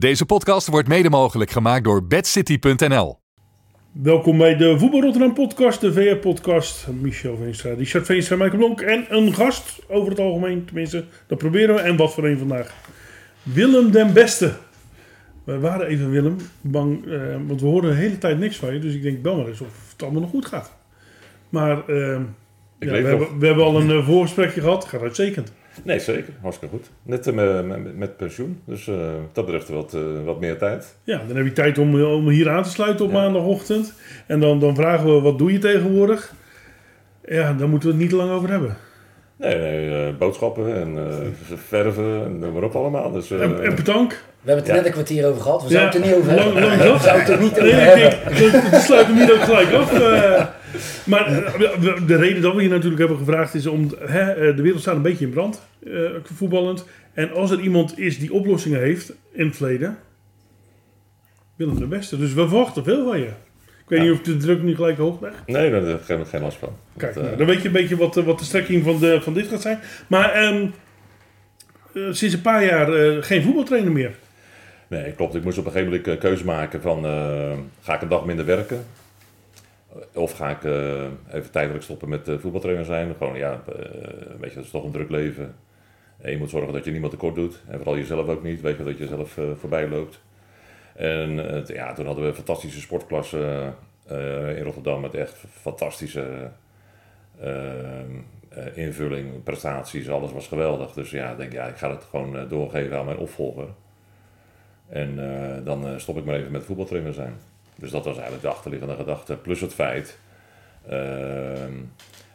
Deze podcast wordt mede mogelijk gemaakt door bedcity.nl. Welkom bij de Voetbal Rotterdam podcast, de VR-podcast. Michel Veenstra, Richard Veenstra, Michael Blonk en een gast over het algemeen, tenminste. Dat proberen we. En wat voor een vandaag. Willem den Beste. We waren even, Willem, bang, eh, want we hoorden de hele tijd niks van je. Dus ik denk, bel maar eens of het allemaal nog goed gaat. Maar eh, ja, we, hebben, we hebben al een uh, voorgesprekje gehad. Gaat uitstekend. Nee, zeker. Hartstikke goed. Net eh, met, met, met pensioen. Dus eh, dat betreft wat, eh, wat meer tijd. Ja, dan heb je tijd om, om hier aan te sluiten op Ja. maandagochtend. En dan, dan vragen we, wat doe je tegenwoordig? Ja, daar moeten we het niet te lang over hebben. Nee, nee eh, boodschappen en eh, verven en noem maar op allemaal. Dus, eh, En, en bedankt. We hebben het er Ja. net een kwartier over gehad. We zouden het er niet over lang, hebben. lang We zouden het er niet Nee, over ik hebben. denk, we- we sluiten hem hier ook gelijk af. Maar eh, de reden dat we hier natuurlijk hebben gevraagd is om... Hè, eh, de wereld staat een beetje in brand, eh, voetballend. En als er iemand is die oplossingen heeft in het verleden... Willem de Beste. Dus we verwachten veel van je. Ik weet Ja. niet of de druk nu gelijk hoog ligt. Nee, daar heb ik geen last van. Kijk, nou, dan weet je een beetje wat, wat de strekking van, de, van dit gaat zijn. Maar ehm, eh, sinds een paar jaar geen voetbaltrainer meer. Nee, klopt. Ik moest op een gegeven moment een keuze maken van... ga ik een dag minder werken? Of ga ik eh, even tijdelijk stoppen met eh, voetbaltrainer zijn? Gewoon, ja, eh, weet je, het is toch een druk leven. En je moet zorgen dat je niemand tekort doet. En vooral jezelf ook niet. Weet je, dat je zelf voorbij loopt. En ja, toen hadden we een fantastische sportklasse in Rotterdam. Met echt fantastische invulling, prestaties. Alles was geweldig. Dus ja, ik denk ja, ik ga het gewoon doorgeven aan mijn opvolger. En dan stop ik maar even met voetbaltrainer zijn. Dus dat was eigenlijk de achterliggende gedachte. Plus het feit ehm,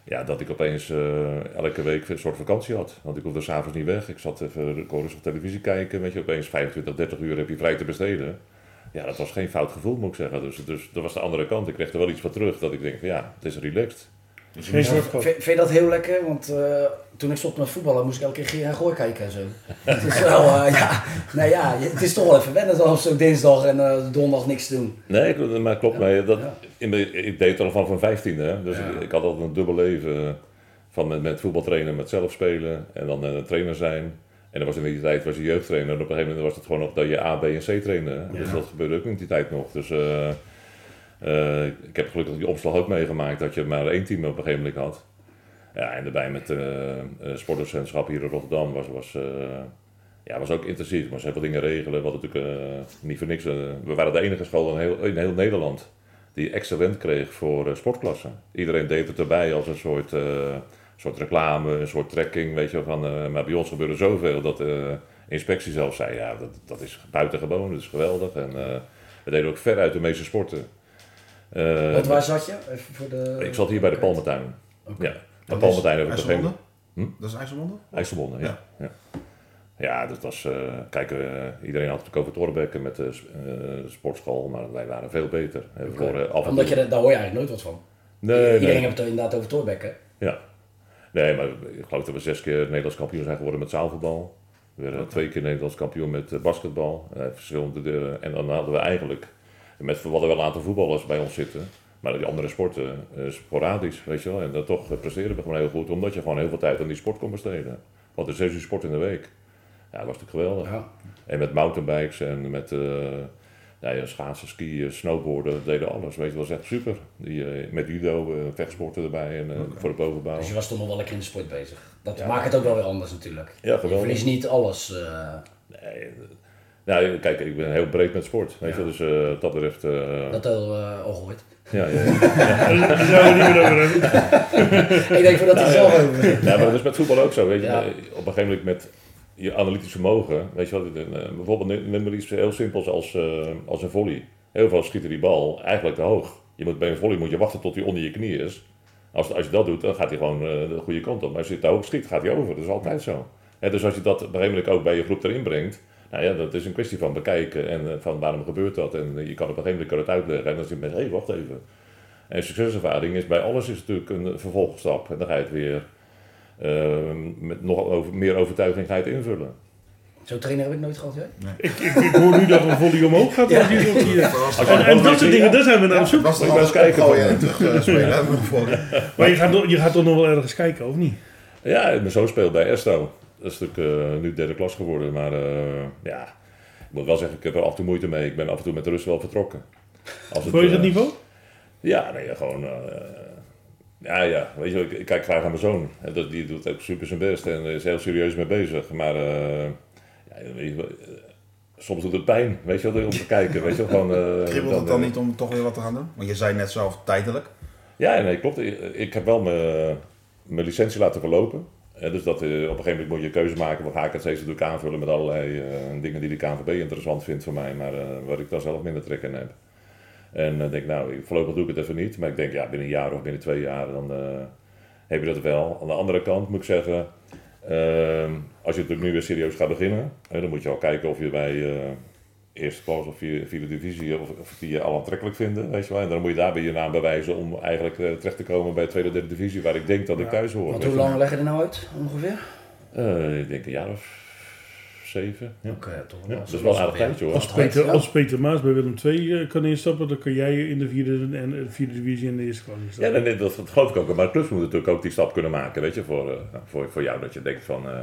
ja, dat ik opeens eh, elke week een soort vakantie had. Want ik hoefde s'avonds niet weg. Ik zat even kon rustig televisie kijken. Weet je, opeens 25, 30 uur heb je vrij te besteden. Ja, dat was geen fout gevoel, moet ik zeggen. Dus, dus dat was de andere kant. Ik kreeg er wel iets van terug. Dat ik denk van ja, het is relaxed. Geen van. Vind vind je dat heel lekker? Want eh, toen ik stopte met voetballen moest ik elke keer Geer en Goor kijken en zo. het is wel, eh, ja, nou ja, het is toch wel even wennen dan zo'n dinsdag en eh, donderdag niks te doen. Nee, maar klopt. Ja, maar dat, ja. in mijn- ik deed het al van mijn vijftiende. Hè? Dus ik, ik had altijd een dubbel leven. Van met, met voetbal trainen, met zelf spelen. En dan eh, trainer zijn. En dan was in die tijd was je jeugdtrainer. En op een gegeven moment was het gewoon nog dat je A, B en C trainde. Dus dat gebeurde ook in die tijd nog. Dus eh, ik heb gelukkig die omslag ook meegemaakt. Dat je maar één team op een gegeven moment had. Ja, en daarbij met eh eh, sportdocentschap hier in Rotterdam was... was eh, ja, was ook intensief. Moesten heel veel dingen regelen. Hadden natuurlijk niet voor niks. we waren de enige school in heel, in heel Nederland die excellent kreeg voor sportklassen. Iedereen deed het erbij als een soort, soort reclame, een soort trekking. Weet je, van, maar bij ons gebeurde zoveel dat de inspectie zelf zei: ja, dat, dat is buitengewoon, dat is geweldig. En we deden ook ver uit de meeste sporten. Eh, Want waar zat je? Even voor de... ik zat hier bij de Palmentuin. Oké. Ja, de Dat Palmentuin is heb ik Hm? Dat is IJsselmonde? IJsselmonde, ja. ja. Ja, dat was. eh, kijk, eh, iedereen had het over Torbekken met de eh, sportschool, maar wij waren veel beter. We verloren af en Omdat je, toe- daar hoor je eigenlijk nooit wat van. Nee, Iedereen nee. heeft het inderdaad over Torbekken. Ja. Nee, maar ik geloof dat we zes keer Nederlands kampioen zijn geworden met zaalvoetbal. We werden twee keer Nederlands kampioen met basketbal. Verschillende deuren. En dan hadden we eigenlijk, met, we hadden wel een aantal voetballers bij ons zitten. Maar die andere sporten, eh, sporadisch, weet je wel. En dan toch eh, presteerden we gewoon heel goed, omdat je gewoon heel veel tijd aan die sport kon besteden. Want er zes uur sport in de week. Ja, dat was natuurlijk geweldig. Ja. En met mountainbikes en met eh, ja, ja, schaatsen, skiën, snowboarden, deden alles. Weet je, dat was echt super. Die, met judo, eh, vechtsporten erbij en eh, voor de bovenbouw. Dus je was toch nog wel lekker in de sport bezig. Dat Ja. maakt het ook wel weer anders natuurlijk. Ja, Je geweldig. verliest niet alles. eh, Nee, nou, kijk, ik ben heel breed met sport. Weet je, dus eh, wat dat betreft. eh, dat al, eh, al gehoord. ja, ja, ja. Daar zouden we het niet meer over hebben. ik denk van dat hij zelf over ja, maar dat is met voetbal ook zo. Weet je, Ja. op een gegeven moment met je analytisch vermogen. Weet je wat, bijvoorbeeld neem maar iets heel simpels als, eh, als een volley. Heel veel schieten die bal eigenlijk te hoog. Je moet, bij een volley moet je wachten tot hij onder je knie is. Als, als je dat doet, dan gaat hij gewoon eh, de goede kant op. Maar als je te hoog schiet, gaat hij over. Dat is altijd zo. Hè, dus als je dat op een gegeven moment ook bij je groep erin brengt. Nou ja, dat is een kwestie van bekijken en eh, van waarom gebeurt dat. En eh, je kan op een gegeven moment kan het uitleggen. En dan zeg je met, hé, wacht even. En succeservaring is bij alles is natuurlijk een vervolgstap. En dan ga je het weer eh, met nog over, meer overtuiging ga je het invullen. Zo'n trainer heb ik nooit gehad, hè? Ik, ik, ik hoor nu dat een volley omhoog gaat. Ja. hier- Was En, en dat soort dingen, daar zijn we naar op zoek. was maar alles eens kijken van- en terug eh. Maar je gaat, toch- je gaat toch nog wel ergens kijken, of niet? Ja, mijn zoon speelt bij Esto. Dat is natuurlijk eh, nu derde klas geworden. Maar eh, ja, moet wel zeggen, ik heb er af en toe moeite mee. Ik ben af en toe met de rust wel vertrokken. Als Vond je dat eh, niveau? Ja, nee, gewoon... eh, ja, ja, weet je, ik, ik kijk graag naar mijn zoon. En dat, die doet ook super zijn best en is heel serieus mee bezig. Maar eh, ja, weet je, soms doet het pijn, weet je wel, om te kijken. Weet je wel, gewoon, eh, Kribbelt het dan niet om toch weer wat te gaan doen? Want je zei net zelf tijdelijk. Ja, nee, klopt. Ik, ik heb wel mijn, mijn licentie laten verlopen. Eh, dus dat, eh, op een gegeven moment moet je een keuze maken. Waar ga ik het steeds natuurlijk aanvullen met allerlei eh, dingen die de KNVB interessant vindt voor mij. Maar eh, waar ik dan zelf minder trek in heb. En dan denk ik, nou, ik- voorlopig doe ik het even niet. Maar ik denk, ja, binnen een jaar of binnen twee jaar, dan heb je dat wel. Aan de andere kant moet ik zeggen, ehm, als je natuurlijk nu weer serieus gaat beginnen, dan moet je al kijken of je bij eerste klas of vierde, vierde divisie, of, of die je al aantrekkelijk vinden, weet je wel. En dan moet je daarbij je naam bewijzen om eigenlijk eh, terecht te komen bij tweede, derde divisie, waar ik denk dat ik Ja. thuis hoor. Want hoe lang leg je er nou uit, ongeveer? Eh, ik denk een jaar of zeven. Ja. Oké, toch Ja, dat is wel een aardig tijdje hoor. Als Peter, ja. als Peter Maas bij Willem II eh, kan instappen, dan kan jij in de vierde, en, de vierde divisie en de eerste klas Ja, instappen. nee, nee, dat, dat geloof ik ook. Maar de clubs moeten natuurlijk ook die stap kunnen maken, weet je, voor, eh, voor, voor jou. Dat je denkt van, eh,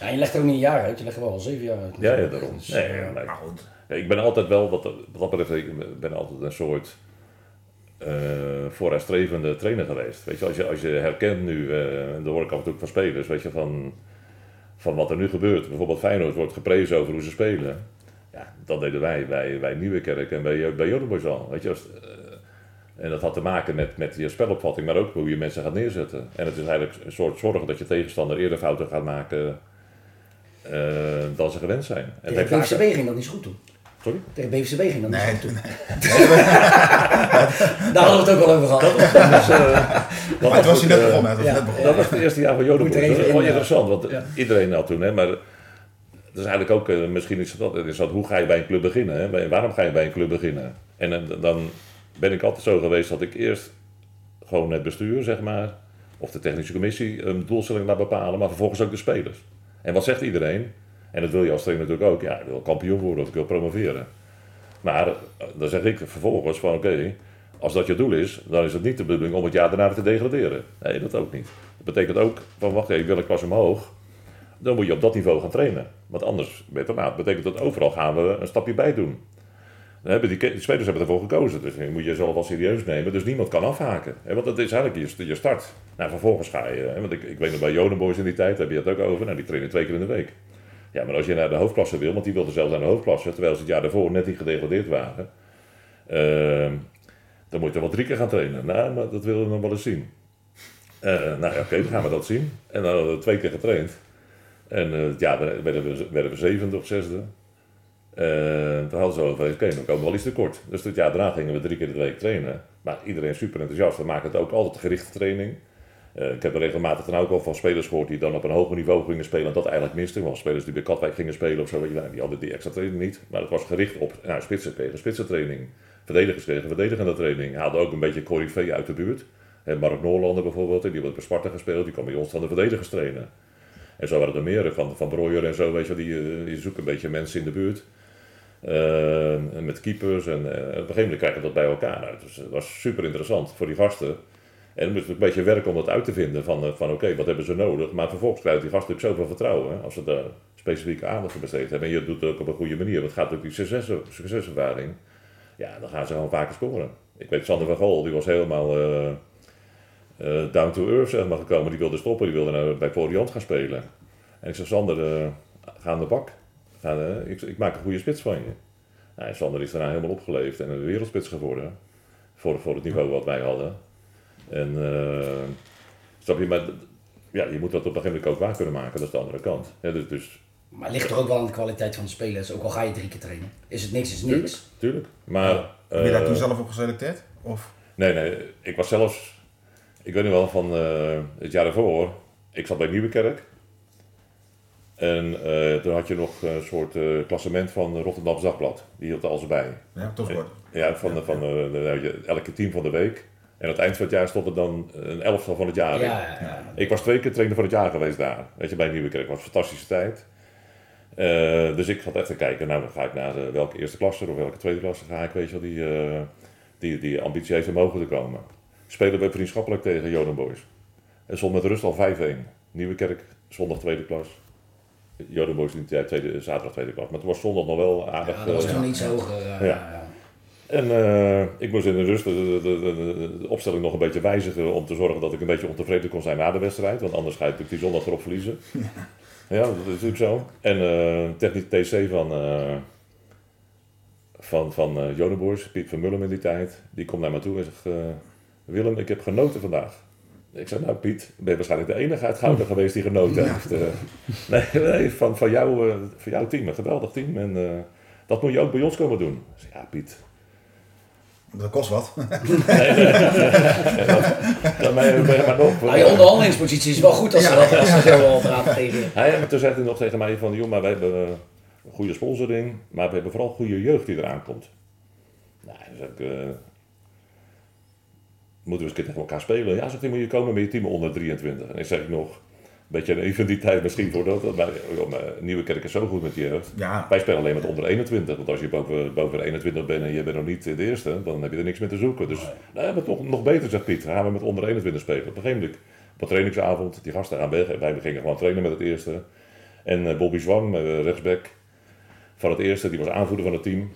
Ja, je legt er ook niet een jaar uit, je legt er wel al zeven jaar uit. ja, ja, daarom. Dus, Nee, eh, ja. Maar goed. Ja, ik ben altijd wel, wat, wat dat betreft, ik ben altijd een soort eh vooruitstrevende trainer geweest. Weet je, als je, als je herkent nu, eh, en dat hoor ik af en toe ook van spelers, weet je, van, van wat er nu gebeurt. Bijvoorbeeld Feyenoord wordt geprezen over hoe ze spelen. Ja, dat deden wij bij, bij Nieuwekerk en bij, bij al. Weet je, als, eh, en dat had te maken met, met je spelopvatting, maar ook hoe je mensen gaat neerzetten. En het is eigenlijk een soort zorgen dat je tegenstander eerder fouten gaat maken eh, dan ze gewend zijn. En Tegen BVCB ging dat niet zo goed toen. Sorry? Tegen BVCB ging dat niet Nee, zo goed toen. Daar hadden we het ook al over gehad. Dus, eh, dat Maar het was ook, hier net eh, begonnen. Het was ja. net begonnen. Dat was het eerste jaar van er Dat is even wel interessant, want Ja. iedereen had toen, hè, maar dat is eigenlijk ook, eh, misschien is dat, is dat, hoe ga je bij een club beginnen? Hè? Waarom ga je bij een club beginnen? En eh, dan ben ik altijd zo geweest dat ik eerst gewoon het bestuur, zeg maar, of de technische commissie, een doelstelling laat bepalen, maar vervolgens ook de spelers. En wat zegt iedereen? En dat wil je als trainer natuurlijk ook. Ja, ik wil kampioen worden of ik wil promoveren. Maar eh, dan zeg ik vervolgens van oké, als dat je doel is, dan is het niet de bedoeling om het jaar daarna te degraderen. Nee, dat ook niet. Dat betekent ook van wacht even, ik wil een klas omhoog. Dan moet je op dat niveau gaan trainen. Want anders, betekent dat overal gaan we een stapje bij doen. Hebben die, spelers hebben ervoor gekozen, dus je moet je jezelf wel serieus nemen. Dus niemand kan afhaken. Hè, want dat is eigenlijk je, start. Nou, vervolgens ga je, hè, want ik, ik weet nog bij Jodenboys in die tijd, daar heb je het ook over. Nou, die trainen twee keer in de week. Ja, maar als je naar de hoofdklasse wil, want die wilden zelfs naar de hoofdklasse, terwijl ze het jaar daarvoor net niet gedegradeerd waren. ehm, dan moet je wel drie keer gaan trainen. Nou, maar dat willen we nog wel eens zien. Eh, nou ja, oké, dan gaan we dat zien. En dan hadden we twee keer getraind. En eh, ja, dan werden we, werden we zevende of zesde. En toen hadden ze over, oké, dan komen we wel iets tekort. Dus het jaar daarna gingen we drie keer de week trainen. Maar iedereen super enthousiast. We maken het ook altijd gerichte training. Eh, ik heb er regelmatig dan ook al van spelers gehoord die dan op een hoger niveau gingen spelen en dat eigenlijk misten. Want spelers die bij Katwijk gingen spelen of zo, nou, die hadden die extra training niet. Maar het was gericht op nou, spitsen kregen spitsentraining. Verdedigers kregen verdedigende training. Haalden ook een beetje corifee uit de buurt. En Mark Noorlander bijvoorbeeld, die had bij Sparta gespeeld, die kwam bij ons van de verdedigers trainen. En zo waren er meer van, van en zo, weet je, die, eh, die zoeken een beetje mensen in de buurt. Eh, met keepers en eh, op een gegeven moment krijg je dat bij elkaar uit. Dus het was super interessant voor die gasten. En dan moet het een beetje werken om dat uit te vinden van, eh, van oké, wat hebben ze nodig. Maar vervolgens krijgen die gasten natuurlijk zoveel vertrouwen als ze daar specifieke aandacht aan besteed hebben. En je doet het ook op een goede manier, want het gaat ook die succes, succeservaring. Ja, dan gaan ze gewoon vaker scoren. Ik weet, Sander van Gol, die was helemaal down to earth maar, gekomen. Die wilde stoppen, die wilde nou bij Floriant gaan spelen. En ik zei, Sander, ga aan de bak. Ga, eh, ik, ik maak een goede spits van je. Nou, Sander is daarna helemaal opgeleefd en een wereldspits geworden. Voor, voor het niveau wat wij hadden. En eh, snap je, maar ja, je moet dat op een gegeven moment ook waar kunnen maken. Dat is de andere kant. Ja, dus, dus Maar het ligt er ook wel aan de kwaliteit van de spelers, ook al ga je drie keer trainen. Is het niks, is tuurlijk, niks. tuurlijk. Maar, Heb je daar eh, toen zelf op geselecteerd? Of? Nee, nee, ik was zelfs, ik weet nu wel van eh, het jaar daarvoor, ik zat bij Nieuwekerk. En eh, toen had je nog een soort eh, klassement van Rotterdams Dagblad. Die hield er alles bij. Ja, toch worden. Ja, van, van elke team van de week. En aan het eind van het jaar stond er dan een elftal van het jaar Ja, in. ja, ja. Ik was twee keer trainer van het jaar geweest daar. Weet je, bij Nieuwekerk. Het was een fantastische tijd. Eh, dus ik zat even kijken, nou dan ga ik naar welke eerste klasse of welke tweede klasse ga ik, weet je wel, die, eh, die, die ambitie heeft om mogen te komen. Spelen we vriendschappelijk tegen Joden Boys. En stond met rust al 5-1. Nieuwekerk, zondag tweede klas. Jodenboys in die tijd tweede, zaterdag tweede klas. Maar het was zondag nog wel aardig. Ja, dat was eh, toen iets hoger. eh, Ja. ja. En eh, ik moest in de rust de, de, de- opstelling nog een beetje wijzigen om te zorgen dat ik een beetje ontevreden kon zijn na de wedstrijd. Want anders ga je natuurlijk die zondag erop verliezen. Ja, dat is natuurlijk zo. En eh technisch TC van, eh van, van Piet van Mullum in die tijd, die komt naar me toe en zegt, Willem, ik heb genoten vandaag. Ik zeg, nou Piet, ben je waarschijnlijk de enige uit Gouden geweest die genoten heeft. Eh, nee, nee van, van, jou, eh, van jouw team, een geweldig team. En eh, dat moet je ook bij ons komen doen. Ik ja Piet, Dat kost wat. ben je, ben je maar nog. Je onderhandelingspositie is wel goed als ze dat als ze zo wel praten tegen je. Hij, maar toen zei hij nog tegen mij van, joh, maar wij hebben een goede sponsoring, maar we hebben vooral goede jeugd die eraan komt. Nou, zeg ik, eh, moeten we eens een keer tegen elkaar spelen? Ja, zegt hij, moet je komen met je team onder 23. En ik zeg nog, een beetje even die tijd misschien voor dat, maar Nieuwe Kerk is zo goed met je jeugd. Ja, Wij spelen alleen met onder 21, want als je boven, boven de 21 bent en je bent nog niet de eerste, dan heb je er niks meer te zoeken. Dus nou, maar toch nog beter, zegt Piet. Gaan we met onder 21 spelen. Op een gegeven moment, op een trainingsavond, die gasten gaan weg. Wij gingen gewoon trainen met het eerste. En eh, Bobby Zwang, eh, rechtsback van het eerste, die was aanvoerder van het team.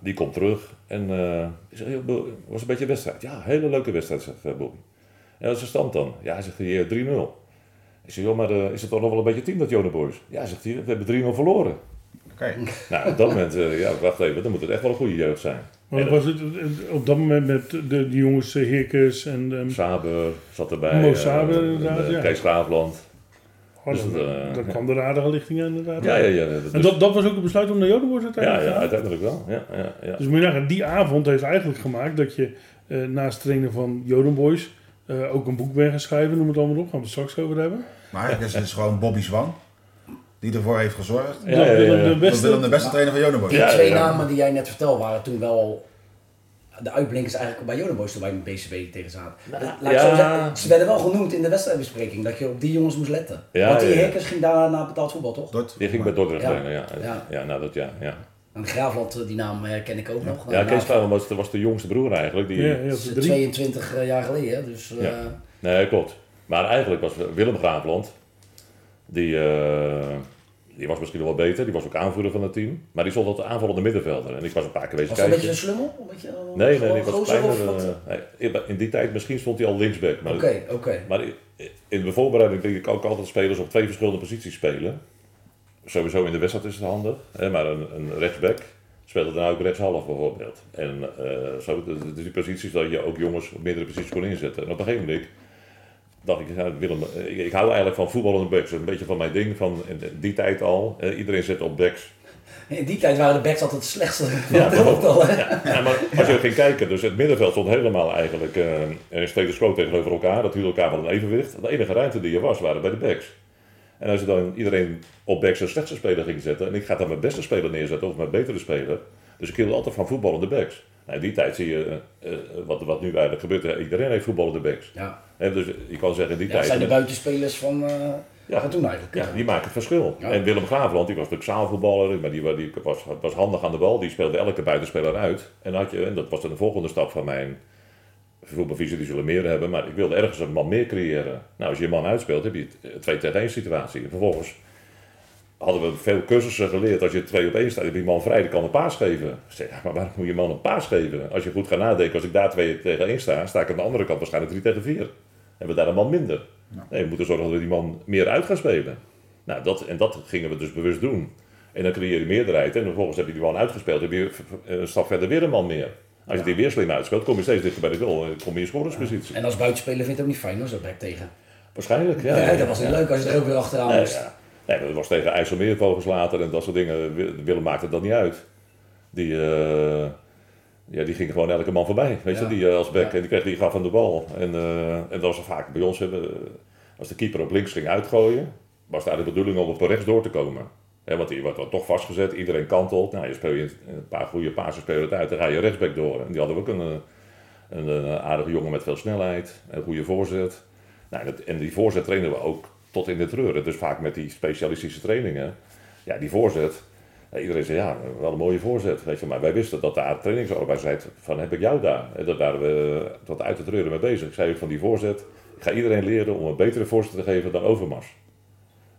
Die komt terug en eh ik zeg, "Joh, Bo, was een beetje een wedstrijd. Ja, hele leuke wedstrijd, zegt eh, Bobby. En wat is de stand dan? Ja, hij zegt hij, eh, 3-0. Ik zeg, joh, maar eh, is het toch nog wel een beetje team dat Jona Boys? Ja, zegt hij, we hebben 3-0 verloren. oké. Nou, op dat moment, eh, ja, wacht even, dan moet het echt wel een goede jeugd zijn. Maar En, was het op dat moment met de, de jongens Heerkes en ehm, Saber zat erbij. Mo Saber, inderdaad, ja. Kees Graafland. Oh, dus dan, het, eh, dan kwam er een aardige lichting aan inderdaad. Ja, ja, ja. dat- En dus- dat, dat was ook het besluit om naar Jodenboys ja, uiteindelijk te ja, gaan? uiteindelijk wel. Ja, ja, ja. Dus moet je nagaan, die avond heeft eigenlijk gemaakt dat je eh, naast trainen van Jodenboys eh, ook een boek bent gaan schrijven, noem het allemaal op, gaan we het straks over hebben. Maar het is, het is gewoon Bobby Zwang die ervoor heeft gezorgd. Ja, ja, ja, Willem ja. de Dat beste, de beste trainer van Jodenboys. Die Ja, twee ja. namen die jij net vertelde waren toen wel de uitblinkers eigenlijk bij Jodenboys toen wij met BCB tegen zaten. Laat ik ja. zeggen, ze werden wel genoemd in de wedstrijdbespreking dat je op die jongens moest letten. Ja, Want die ja, ja. Hekkers ging daar naar betaald voetbal toch? Dort. Die ging bij Dordrecht Ja. ja. Ja. Ja, nou dat ja. Ja, En Graafland, eh, die naam herken ik ook nog. ja Nou, Kees Graafland was, was de jongste broer eigenlijk. Die, ja, ja, dat is drie. 22 jaar geleden, dus... eh. Nee, klopt. Maar eigenlijk was Willem Graafland, die, eh, die was misschien nog wel beter. Die was ook aanvoerder van het team. Maar die stond als aanvallende middenvelder. En ik was een paar keer wezen Was dat een beetje een slummel? Een beetje, een Nee, nee, was kleiner. eh, in- die tijd misschien stond hij al linksback. Maar, Oké, oké. maar in- de voorbereiding denk ik ook altijd spelers op twee verschillende posities spelen. Sowieso in de wedstrijd is het handig. Hè, maar een, een rechtsback speelde dan ook rechtshalf bijvoorbeeld. En eh, zo, dus die posities dat je ook jongens op meerdere posities kon inzetten. En op een gegeven moment dacht ik, ja, Willem, eh, ik, ik hou eigenlijk van voetballende backs. Een beetje van mijn ding van die tijd al. eh, iedereen zet op backs. In die tijd waren de backs altijd het slechtste Ja, het elftal, hè? Ja, maar als je ging kijken, dus het middenveld stond helemaal eigenlijk eh status quo tegenover elkaar. Dat hield elkaar van een evenwicht. De enige ruimte die er was, waren bij de backs. En als je dan iedereen op backs een slechtste speler ging zetten, en ik ga dan mijn beste speler neerzetten of mijn betere speler. Dus ik hield altijd van voetballende backs. Nou, in die tijd zie je eh, eh, wat, wat nu eigenlijk gebeurt. Iedereen heeft voetballende backs. Ja, Hè, dus je kan zeggen in die ja dat tijd. zijn de buitenspelers van, eh Ja. van toen eigenlijk. Ja, die maken het verschil. Ja. En Willem Graafland, die was natuurlijk zaalvoetballer, maar die, die was, was handig aan de bal. Die speelde elke buitenspeler uit. En, had je, en dat was dan de volgende stap van mijn voetbalvisie, die zullen meer hebben. Maar ik wilde ergens een man meer creëren. Nou, als je een man uitspeelt, heb je een twee tegen één situatie. En vervolgens hadden we veel cursussen geleerd. Als je twee op één staat, heb je die man vrij, die kan een paas geven. Zeg, maar waarom moet je een man een paas geven? Als je goed gaat nadenken, als ik daar twee tegen één sta, sta ik aan de andere kant waarschijnlijk drie tegen vier. Hebben we daar een man minder. Nee, we moeten zorgen dat we die man meer uit gaan spelen. Nou, dat, en dat gingen we dus bewust doen. En dan creëer je meerderheid. En vervolgens heb je die man uitgespeeld. heb je een stap verder weer een man meer. Als je die weer slim uitspeelt, kom je steeds dichter bij de goal. En kom je in scoringspositie. En als buitenspeler vind je het ook niet fijn hoor, zo'n back tegen. Waarschijnlijk, ja. Dat was niet leuk als je er ook weer achteraan Nee, dat was tegen IJsselmeervogels later en dat soort dingen. Wi- Willem maakte dat niet uit. Die, eh, ja, die ging gewoon elke man voorbij. Weet je, Ja. die eh, als back Ja. en die kreeg die gaf aan de bal. En, eh, en dat was vaak bij ons, we- als de keeper op links ging uitgooien, was daar de bedoeling om op rechts door te komen. Want die wordt dan toch vastgezet, iedereen kantelt. Nou, je speel je een paar goede pasen spelen het uit, dan ga je rechtsback door. En die hadden we ook een, een, een aardige jongen met veel snelheid, een goede voorzet. Nou, dat, en die voorzet trainen we ook tot in de treuren. Dus vaak met die specialistische trainingen. Ja, die voorzet. ja, iedereen zei ja, wel een mooie voorzet. Weet je, maar wij wisten dat daar trainingsarbeid van heb ik jou daar. En daar waren we tot uit de treuren mee bezig. Ik zei ook van die voorzet. Ik ga iedereen leren om een betere voorzet te geven dan Overmars.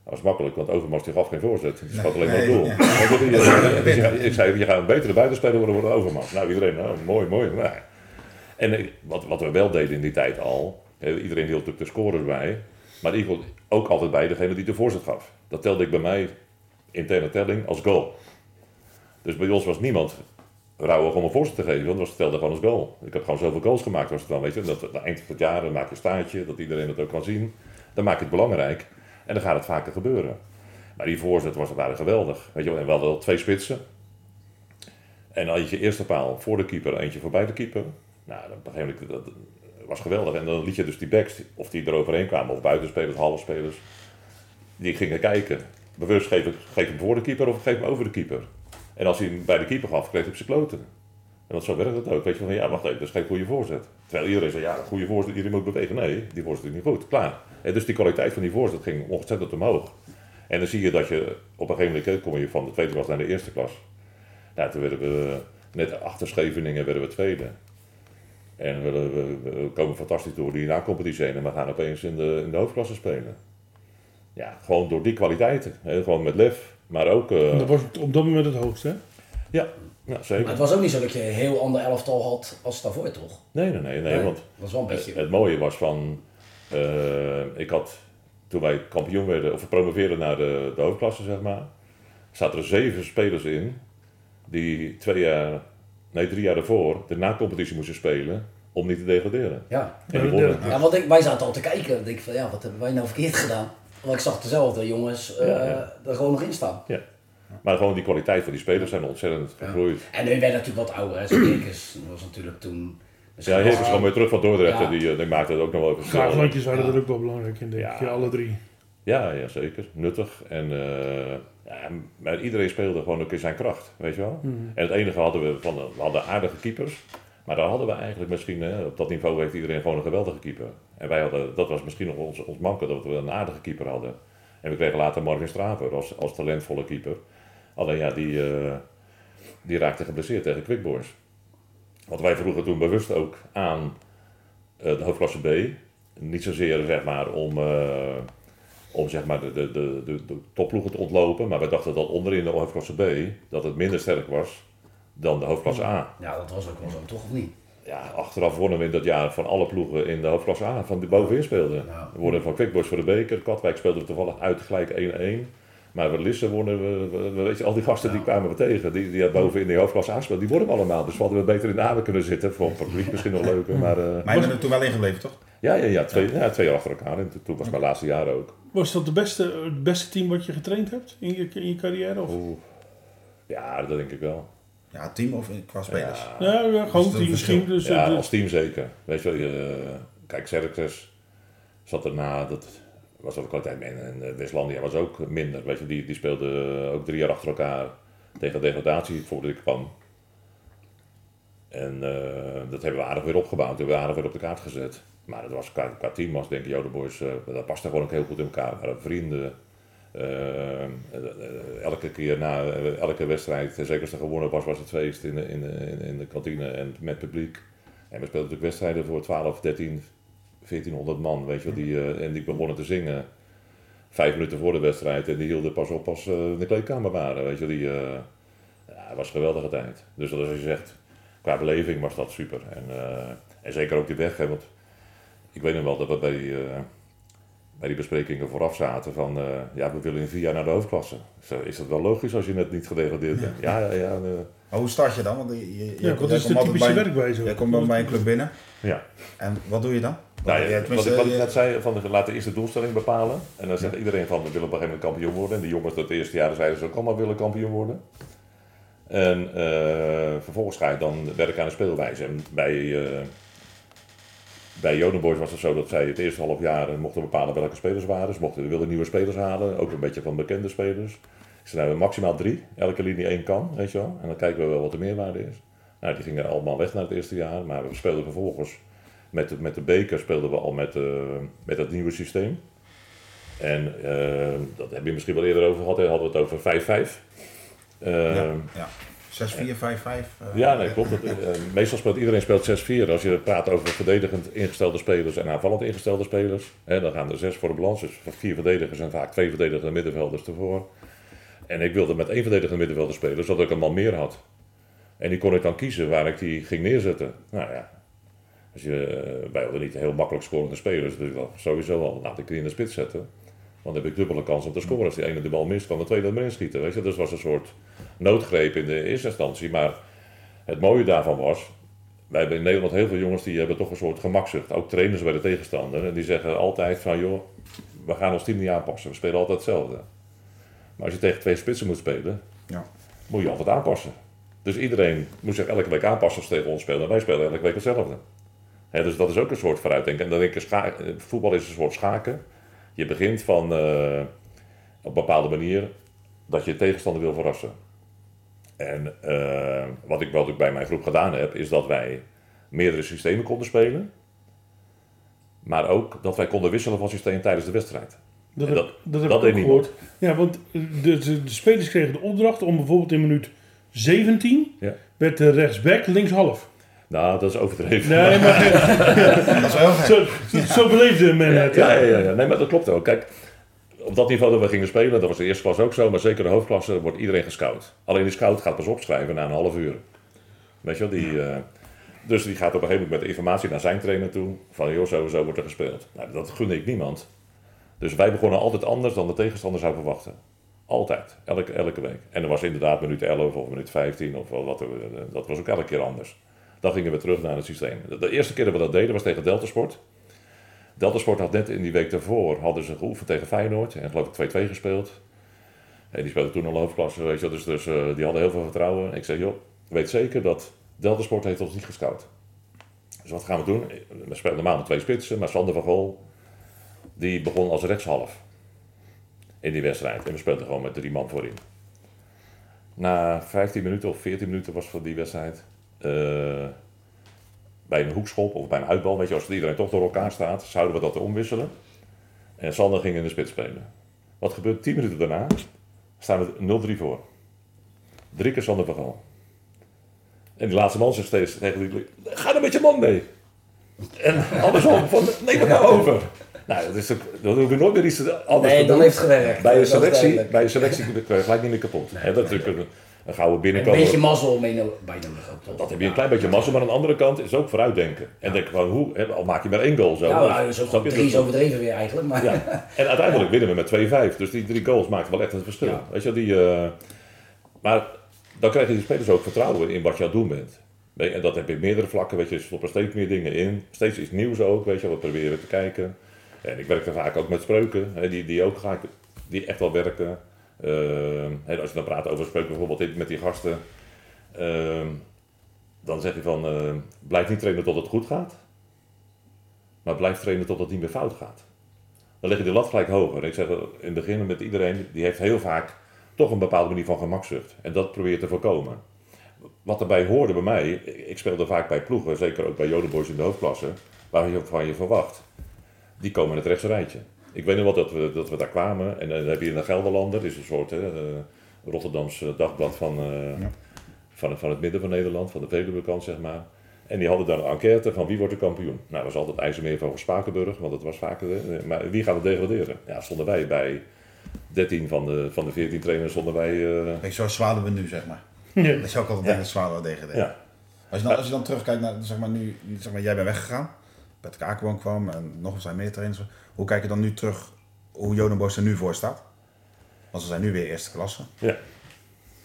Dat was makkelijk, want Overmars die gaf geen voorzet. Die schoot alleen maar op doel. Ik zei, je gaat een betere buitenspeler worden dan Overmars. Nou, iedereen, nou, mooi, mooi. Nou. En wat, wat we wel deden in die tijd al, iedereen hield natuurlijk de scorers bij, maar ook altijd bij degene die de voorzet gaf. Dat telde ik bij mij, interne telling, als goal. Dus bij ons was niemand rauwig om een voorzet te geven, want dat telde gewoon als goal. Ik heb gewoon zoveel goals gemaakt, was het dan, weet je. Dat, aan eind van het jaar dan maak je een staartje, dat iedereen het ook kan zien. Dan maak je het belangrijk en dan gaat het vaker gebeuren. Maar die voorzet was waren geweldig. Weet je, en we hadden twee spitsen. En dan had je eerste paal voor de keeper, eentje voorbij de keeper. Nou, een gegeven moment, dat was geweldig. En dan liet je dus die backs, of die eroverheen kwamen, of buitenspelers, halve spelers, die gingen kijken. Bewust geef ik, geef hem voor de keeper of geef hem over de keeper. En als hij hem bij de keeper gaf, kreeg hij op zijn kloten. En want zo werkt het ook. Weet je van, ja, wacht even, dat is geen goede voorzet. Terwijl iedereen zei, ja, een goede voorzet, iedereen moet bewegen. Nee, die voorzet is niet goed. Klaar. En dus die kwaliteit van die voorzet ging ontzettend omhoog. En dan zie je dat je op een gegeven moment, kom je van de tweede klas naar de eerste klas. Nou, toen werden we, net achter Scheveningen werden we tweede. En we, we- we komen fantastisch door die na-competitie heen. En we gaan opeens in de, in de hoofdklasse spelen. Ja, gewoon door die kwaliteiten. Hè? Gewoon met lef. Maar ook... eh, dat was op dat moment het hoogste, hè? ja, ja, zeker. Maar het was ook niet zo dat je een heel ander elftal had als daarvoor, toch? Nee, nee, nee. nee, want Dat was wel een het, beetje... het mooie was van... eh, ik had, toen wij kampioen werden, of we promoveerden naar de, de hoofdklasse, zeg maar... zaten er zeven spelers in die twee jaar, nee drie jaar daarvoor de na-competitie moesten spelen om niet te degraderen. Ja. En die wonnen. Ja, want ik, wij zaten al te kijken. Ik denk van, ja, wat hebben wij nou verkeerd gedaan? Want ik zag dezelfde jongens eh, Ja, ja. er gewoon nog in staan. Maar gewoon die kwaliteit van die spelers zijn ontzettend gegroeid. En nu werd natuurlijk wat ouder, dat was natuurlijk toen... Ja, Heer is gewoon weer terug van Dordrecht. Ja. Die, eh, die maakte het ook nog wel even waren Ja. er ook wel belangrijk in, denk ik. Ja. Ja, alle drie. Ja, ja, zeker. Nuttig. En eh, ja, maar iedereen speelde gewoon ook in zijn kracht, weet je wel. En het enige hadden we, van, we hadden aardige keepers. Maar daar hadden we eigenlijk misschien, hè, op dat niveau heeft iedereen gewoon een geweldige keeper. En wij hadden, dat was misschien nog ons, ons dat we een aardige keeper hadden. En we kregen later Marvin Straver als, als talentvolle keeper. Alleen ja, die, eh, die raakte geblesseerd tegen Quick Boys. Want wij vroegen toen bewust ook aan eh, de hoofdklasse B. Niet zozeer zeg maar om, eh, om zeg maar de, de, de, de, de topploegen te ontlopen. Maar wij dachten dat onderin de hoofdklasse B dat het minder sterk was dan de hoofdklasse A. Ja, dat was ook wel zo, toch of niet? Ja, achteraf wonnen we in dat jaar van alle ploegen in de hoofdklasse A van die bovenin speelden. We wonnen van Quickboys voor de beker. Katwijk speelde toevallig uit gelijk 1-1. Maar bij Lisse wonnen we, we- we- weet je, al die gasten die kwamen we tegen, die, die boven in die hoofdklasse A speelden, die wonnen we allemaal. Dus we hadden we beter in de A kunnen zitten. Voor het publiek misschien nog leuker. Maar eh, Maar je bent er toen wel ingebleven, toch? ja, ja, ja, twee, ja, twee jaar achter elkaar. En toen- was mijn laatste jaar ook. Was dat de beste, het beste team wat je getraind hebt in je, in je carrière? Of? Oeh. Ja, dat denk ik wel. Ja, team of qua spelers? Ja. Ja, ja, gewoon team misschien. verschil. Dus, Ja, eh, als team zeker. Weet je wel, je, kijk, Xerxes zat erna, dat was ook kwaliteit mee. En eh, Westlandia was ook minder. Weet je, die, die speelde ook drie jaar achter elkaar tegen degradatie voordat ik kwam. En eh, dat hebben we aardig weer opgebouwd, hebben we aardig weer op de kaart gezet. Maar dat was qua, team, was denk ik, Joden Boys, eh, dat paste gewoon ook heel goed in elkaar. We waren vrienden. Eh, eh, eh, elke keer na eh, elke wedstrijd, eh, zeker als er gewonnen was, was het feest in de, in de- in de kantine en met publiek. En we speelden natuurlijk wedstrijden voor 12, 13, 1400 man, weet je wel, die, eh, en die begonnen te zingen. Vijf minuten voor de wedstrijd en die hielden pas op als ze in de kleedkamer waren, weet je wel, die... eh, ja, het was een geweldige tijd. Dus dat is als je zegt, qua beleving was dat super. En, eh, en zeker ook die weg, hè, want ik weet nog wel dat we bij, die, eh, bij die besprekingen vooraf zaten van, eh, ja, we willen in vier jaar naar de hoofdklasse. Zo, is dat wel logisch als je net niet gedegradeerd bent? Ja, ja, ja. eh, Maar hoe start je dan? Want je, je, je- ja, wat jij is komt de typische bij- werkwijze? Jij komt dan bij een club binnen. ja. En wat doe je dan? Nou, ja, wat, tenminste, ik, wat ik net zei, van de, laat de eerste doelstelling bepalen. En dan zegt iedereen van, we willen op een gegeven moment kampioen worden. En die jongens dat de eerste jaren zeiden ze ook allemaal willen kampioen worden. En eh, vervolgens ga je dan werken aan de speelwijze. En bij, eh bij Jodenboys was het zo dat zij het eerste half jaar eh, mochten bepalen welke spelers waren. Ze mochten, wilden nieuwe spelers halen, ook een beetje van bekende spelers. Ik zei, nou, maximaal drie, elke linie één kan, weet je wel. En dan kijken we wel wat de meerwaarde is. Nou, die gingen allemaal weg na het eerste jaar, maar we speelden vervolgens met de, met de beker speelden we al met, eh, met het nieuwe systeem. En eh, dat heb je misschien wel eerder over gehad, hè, hadden we het over 5-5. Eh, ja, ja. 6-4, 5-5. eh, Ja, nee, klopt. Dat, meestal speelt iedereen speelt 6-4. Als je praat over verdedigend ingestelde spelers en aanvallend ingestelde spelers, hè, dan gaan er zes voor de balans. Dus vier verdedigers en vaak twee verdedigende middenvelders ervoor. En ik wilde met één verdedigende middenvelder spelen, zodat ik een man meer had. En die kon ik dan kiezen waar ik die ging neerzetten. Nou ja, als je, eh, wij hadden niet heel makkelijk scorende spelers, dus sowieso al, laat ik die in de spits zetten. Want dan heb ik dubbele kans om te scoren. Als die ene de bal mist, kan de tweede erin schieten. Weet je? Dus was een soort noodgreep in de eerste instantie. Maar het mooie daarvan was, wij hebben in Nederland heel veel jongens die hebben toch een soort gemakzucht. Ook trainers bij de tegenstander. En die zeggen altijd van, joh, we gaan ons team niet aanpassen. We spelen altijd hetzelfde. Maar als je tegen twee spitsen moet spelen, Ja. moet je altijd aanpassen. Dus iedereen moet zich elke week aanpassen als tegen ons spelen. En wij spelen elke week hetzelfde. Dus dat is ook een soort vooruitdenken. En dan denk ik, eh, voetbal is een soort schaken. Je begint van eh, op een bepaalde manier dat je tegenstander wil verrassen. En eh, wat, ik, wat ik bij mijn groep gedaan heb, is dat wij meerdere systemen konden spelen. Maar ook dat wij konden wisselen van systeem tijdens de wedstrijd. Dat, heb, dat- dat heb dat ik ook gehoord. Ja, want de, de, de spelers kregen de opdracht om bijvoorbeeld in minuut 17 Ja. werd de rechtsback linkshalf. Nou, dat is overdreven. Nee, maar Dat is wel gek. zo, zo beleefde men het. Ja, ja, ja, ja. Nee, maar dat klopt ook. Kijk, op dat niveau dat we gingen spelen, dat was de eerste klas ook zo, maar zeker de hoofdklasse, wordt iedereen gescout. Alleen die scout gaat pas opschrijven na een half uur. Weet je wel, die, eh, dus die gaat op een gegeven moment met de informatie naar zijn trainer toe, van joh, zo, zo wordt er gespeeld. Nou, dat gunde ik niemand. Dus wij begonnen altijd anders dan de tegenstander zou verwachten. Altijd, elke, elke week. En er was inderdaad minuut 11 of minuut 15 of wat, er- eh, dat was ook elke keer anders. Dan gingen we terug naar het systeem. De, eerste keer dat we dat deden was tegen Deltasport. Deltasport had net in die week daarvoor hadden ze geoefend tegen Feyenoord en geloof ik 2-2 gespeeld. En die speelden toen al hoofdklasse, weet je, dus, dus eh, die hadden heel veel vertrouwen. Ik zei, joh, weet zeker dat Deltasport heeft ons niet gescout. Dus wat gaan we doen? We spelen normaal met twee spitsen, maar Sander van Gool, die begon als rechtshalf in die wedstrijd. En we speelden gewoon met drie man voorin. Na 15 minuten of 14 minuten was van die wedstrijd, eh, bij een hoekschop of bij een uitbal, weet je, als iedereen toch door elkaar staat, zouden we dat omwisselen. En Sander ging in de spits spelen. Wat gebeurt 10 minuten daarna? Staan we 0-3 voor. Drie keer Sander van Gaal. En die laatste man zegt steeds tegen die ga er met je man mee. En andersom, van, neem het nou over. Nou, dat, is, ook- dat hoef je nooit meer iets anders Nee, te dan doen. heeft gewerkt. Bij een Dat selectie, bij een selectie kun je gelijk niet meer kapot. Hè, dat natuurlijk een, een gouden Een binnenkomen. beetje mazzel mee bij nodig? Dat heb je een klein beetje massa, maar aan de andere kant is ook vooruitdenken. En denk van, hoe, al maak je maar één goal zo. Ja, nou, dat is je? drie is overdreven weer eigenlijk. Maar ja. En uiteindelijk winnen we met 2-5. Dus die drie goals maakten wel echt het verschil. Ja. Weet je, die, eh, maar dan krijgen die spelers ook vertrouwen in wat je aan het doen bent. Je, En dat heb je op meerdere vlakken. Weet je, er stoppen steeds meer dingen in. Steeds iets nieuws ook. Weet je, we proberen te kijken. En ik werk er vaak ook met spreuken. Hè, die, die ook vaak, die echt wel werken. Hè, als je dan praat over spreuken bijvoorbeeld dit met die gasten. ehm, dan zeg je van, eh, blijf niet trainen tot het goed gaat. Maar blijf trainen tot het niet meer fout gaat. Dan leg je de lat gelijk hoger. Ik zeg in het begin met iedereen, die heeft heel vaak toch een bepaalde manier van gemakzucht. En dat probeer je te voorkomen. Wat erbij hoorde bij mij, ik speelde vaak bij ploegen, zeker ook bij Jodenboys in de hoofdklasse, waar je van je verwacht. Die komen in het rechtse rijtje. Ik weet nog wel dat we, dat we daar kwamen en dan heb je in de Gelderlander, dat is een soort hè, eh, Rotterdams eh, dagblad van, eh, Ja. van, van het midden van Nederland, van de Veluwe-kant zeg maar. En die hadden daar een enquête van wie wordt de kampioen. Nou, dat was altijd IJsselmeer van Spakenburg, want dat was vaker. eh, Maar wie gaat het degraderen? Ja, stonden wij bij 13 van de, van de 14 trainers, stonden wij. eh, Kijk, zo zwalen we nu, zeg maar. Ja. Dat zou ik altijd denken, zwalen we tegen. ja. Als, je dan, als je dan terugkijkt naar, zeg maar, nu, zeg maar, jij bent weggegaan. Patrick Akerboom kwam en nog zijn meer. Hoe kijk je dan nu terug hoe Jodenbosch er nu voor staat? Want ze zijn nu weer eerste klasse. Ja.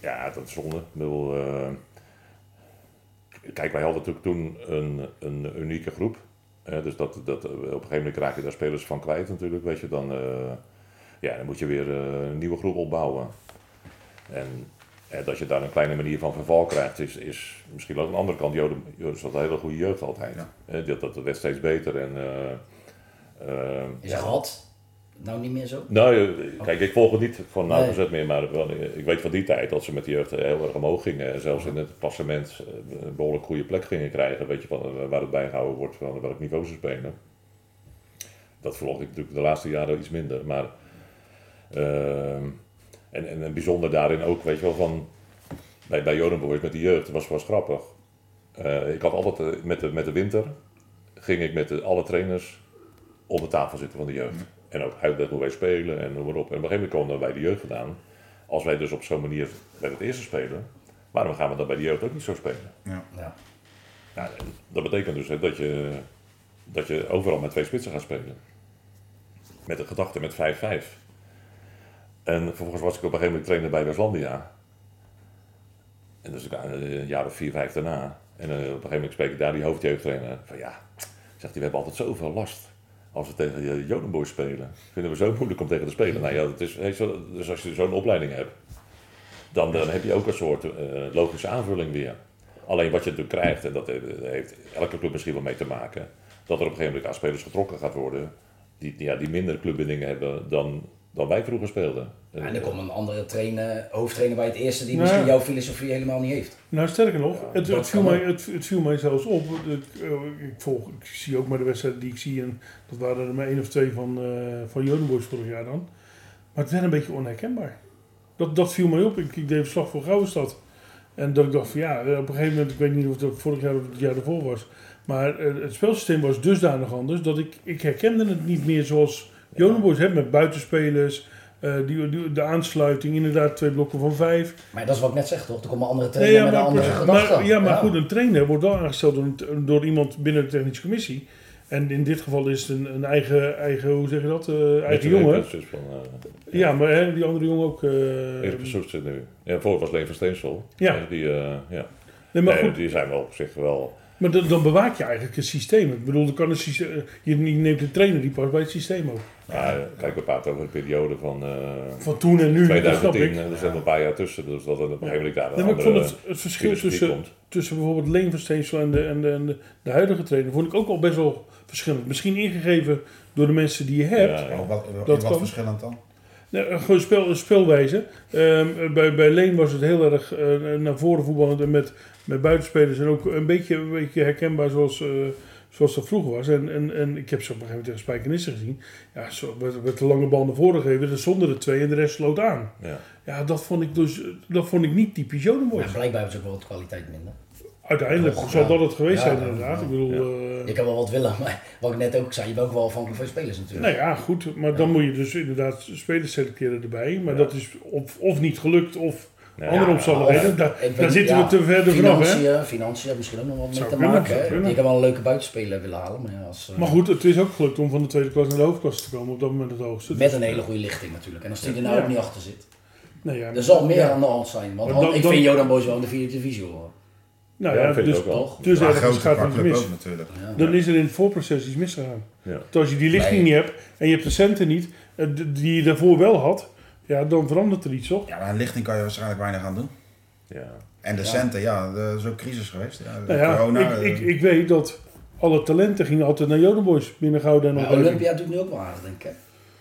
ja, dat is zonde. Eh, kijk, wij hadden natuurlijk toen een, een unieke groep. Dus dat, dat, op een gegeven moment raak je daar spelers van kwijt natuurlijk. Weet je, dan, eh, ja, dan moet je weer eh, een nieuwe groep opbouwen. En dat je daar een kleine manier van verval krijgt, is, is misschien wel aan de andere kant. Joden, Joden had een hele goede jeugd altijd. Ja. Dat, dat werd steeds beter. En, eh, eh, is gehad? Nou niet meer zo? nou, eh, kijk, ik volg het niet van nauwgezet meer, maar eh, ik weet van die tijd dat ze met die jeugd heel erg omhoog gingen. En zelfs in het klassement eh, een behoorlijk goede plek gingen krijgen, weet je, van, eh, waar het bijgehouden wordt van welk niveau ze spelen. Dat volg ik natuurlijk de laatste jaren iets minder, maar... ehm, en, en bijzonder daarin ook, weet je wel, van... bij, bij Joden Boys met de jeugd, dat was, was grappig. Eh, ik had altijd eh, met, de, met de winter, ging ik met de, alle trainers om de tafel zitten van de jeugd. En ook uitleggen hoe wij spelen en noem maar op. En op een gegeven moment komen we bij de jeugd gedaan. Als wij dus op zo'n manier bij het eerste spelen, waarom gaan we dan bij de jeugd ook niet zo spelen? Ja. Ja. Dat betekent dus hè, dat, je, dat je overal met twee spitsen gaat spelen. Met de gedachte met 5-5. En vervolgens was ik op een gegeven moment trainer bij Westlandia. En ik, eh, een jaar of vier, vijf daarna. En eh, op een gegeven moment spreek ik daar die hoofdjeugdtrainer. Van ja, zegt hij, we hebben altijd zoveel last. Als we tegen de Jodenboys spelen. Vinden we zo moeilijk om tegen te spelen. Nou ja, dat is, dus als je zo'n opleiding hebt. Dan, dan heb je ook een soort eh, logische aanvulling weer. Alleen wat je natuurlijk krijgt, en dat heeft elke club misschien wel mee te maken, dat er op een gegeven moment aan spelers getrokken gaat worden die, ja, die minder clubbindingen hebben dan, dan wij vroeger speelden. En er komt een andere trainer, hoofdtrainer bij het eerste die Nou, misschien jouw filosofie helemaal niet heeft. Nou, sterker nog, het, dat het, viel mij, het, het viel mij zelfs op. Het, eh, ik, volg, ik zie ook maar de wedstrijden die ik zie. En dat waren er maar één of twee van, eh van Jodenboys vorig jaar dan. Maar het werd een beetje onherkenbaar. Dat, dat viel mij op. Ik, ik deed verslag voor Gouwenstad. En dat ik dacht van ja, eh, op een gegeven moment, ik weet niet of het vorig jaar of het jaar ervoor was. Maar eh, het spelsysteem was dusdanig anders dat ik, ik herkende het niet meer zoals Jodenboys heeft met buitenspelers. eh, die, die, de aansluiting, inderdaad twee blokken van vijf. Maar dat is wat ik net zeg toch? Er komt een andere Nee, trainer ja, met een maar, andere precies. gedachte. maar, ja, maar goed, een trainer wordt wel aangesteld door, een- door iemand binnen de technische commissie. En in dit geval is het een, een eigen, eigen, hoe zeg je dat, eh, eigen jongen. Van, eh, Ja, maar hè, die andere jongen ook. eh, Versoest zit nu. Ja, voor was Leen van Steensel. Ja. Die, ja. nee, maar Nee, goed, die zijn wel op zich wel... maar dan, dan bewaak je eigenlijk het systeem. Ik bedoel, kan systeem, je neemt een trainer die past bij het systeem ook. Ja, kijk, we praten over een periode van eh, Van toen en nu, dat snap 2010. ik. En er zijn nog een paar jaar tussen. Dus dat op een gegeven moment daar een Nee, ik vond het, het verschil tussen, komt. tussen bijvoorbeeld Leen van Steensel en de, en, de, en de, de huidige trainer vond ik ook al best wel verschillend. Misschien ingegeven door de mensen die je hebt. Ja, wat, Dat wat kan. verschillend dan? Eh, gewoon speel, speelwijze. Ehm, bij, bij Leen was het heel erg eh, naar voren voetballend en met, met buitenspelers. En ook een beetje, een beetje herkenbaar zoals, eh, zoals dat vroeger was. En, en, en ik heb ze op een gegeven moment tegen Spijkenissen gezien. Ja, zo, met, met de lange bal naar voren gegeven. Dus zonder de twee en de rest sloot aan. Ja. Ja, dat vond ik dus dat vond ik niet typisch Jodenboys. Maar blijkbaar hebben ze ook wel wat kwaliteit minder. Uiteindelijk Toch, zal ja. dat het geweest Ja, zijn ja, inderdaad. ja. Ik bedoel... Ja. eh, Je kan wel wat willen, maar wat ik net ook zei, je bent ook wel afhankelijk van je spelers natuurlijk. Nou ja, goed. Maar dan moet je dus inderdaad spelers selecteren erbij. Maar Ja. dat is of, of niet gelukt of Ja, andere omstandigheden. daar Ik daar zitten ja, we te verder vanaf. Hè? Financiën, misschien ook nog wat mee te kunnen, maken. hè. Je kan wel een leuke buitenspeler willen halen, maar ja, als, eh, Maar goed, het is ook gelukt om van de tweede klas naar de hoofdklasse te komen. Op dat moment het hoogste. met een hele goede lichting natuurlijk. En als die er nou Ja. ook niet achter zit. Nou ja, Er zal meer ja. aan de hand zijn. Want dan- ik dan- vind Jodan Boys wel in de vierde divisie horen. Nou Ja, ik dus, ook wel. Toch? dus Ja, ergens gaat club mis. ook natuurlijk. Ja. Dan is er in het voorproces iets misgegaan. Ja. Want als je die lichting Nee. niet hebt en je hebt de centen niet, eh, die je daarvoor wel had, ja, dan verandert er iets toch? Ja, maar een lichting kan je waarschijnlijk weinig aan doen. Ja. En de Ja. centen, ja, er is ook crisis geweest. Ja, Nou ja, corona. ik, eh, ik, ik weet dat alle talenten gingen altijd naar Jodenboys binnen Gouden en. Olympia doet nu ook wel aardig, denk ik. hè.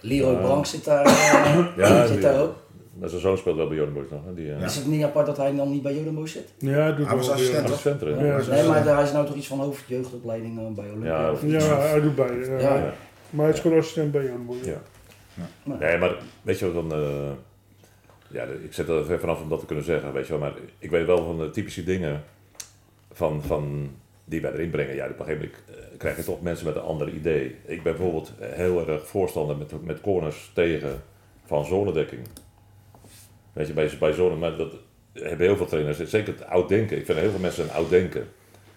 Leroy Ja. Blank zit daar, eh, Ja, zit daar ook. Maar zijn zoon speelt wel bij Joden Boys nog. hè, Die, eh, Is het niet apart dat hij dan niet bij Jodan Boys zit? Ja, hij doet Hij was assistent, toch? assistent erin. Ja, Nee, maar hij is nou toch iets van hoofdjeugdopleiding eh, bij Olympia? Ja, of iets? Ja, hij doet bij. Ja. Ja. Ja. Maar hij is gewoon assistent bij Jodenboys. Ja. Maar- Nee, maar weet je wat dan... eh, ja, ik zet er ver vanaf om dat te kunnen zeggen, weet je wel. Maar ik weet wel van de typische dingen van, van, die wij erin brengen. Ja, op een gegeven moment eh, krijg je toch mensen met een ander idee. Ik ben bijvoorbeeld heel erg voorstander met, met corners tegen van zonedekking. Weet je, bij, bij zone, maar dat hebben heel veel trainers, zeker het oud denken. Ik vind heel veel mensen een oud denken.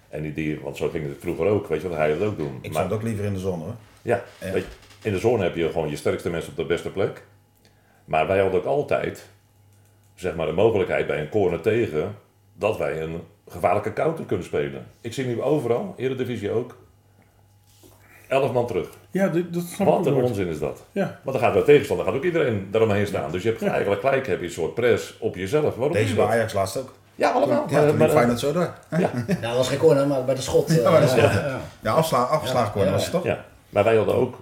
En die, die, want zo ging het vroeger ook, weet je, wat hij het ook doen. ik Maar- zat ook liever in de zon hoor. ja, Ja. Weet je, in de zone heb je gewoon je sterkste mensen op de beste plek. Maar wij hadden ook altijd, zeg maar, de mogelijkheid bij een corner tegen, dat wij een gevaarlijke counter kunnen spelen. Ik zie nu overal, Eredivisie ook, elf man terug. Ja, dit- dat snap Wat een onzin is dat. Ja. Want dan gaat bij tegenstander gaat ook iedereen daaromheen staan. Dus je hebt eigenlijk gelijk heb je een soort press op jezelf. Waarom Deze bij dat? Ajax laatst ook. Ja, allemaal. Ja, maar, liep maar, Feyenoord zo door. ja, Ja, dat was geen corner, maar bij de schot. eh, Ja, bij de schot. ja, ja. Ja, afsla afgeslagen corner Ja, was het toch? Ja, maar wij hadden ook,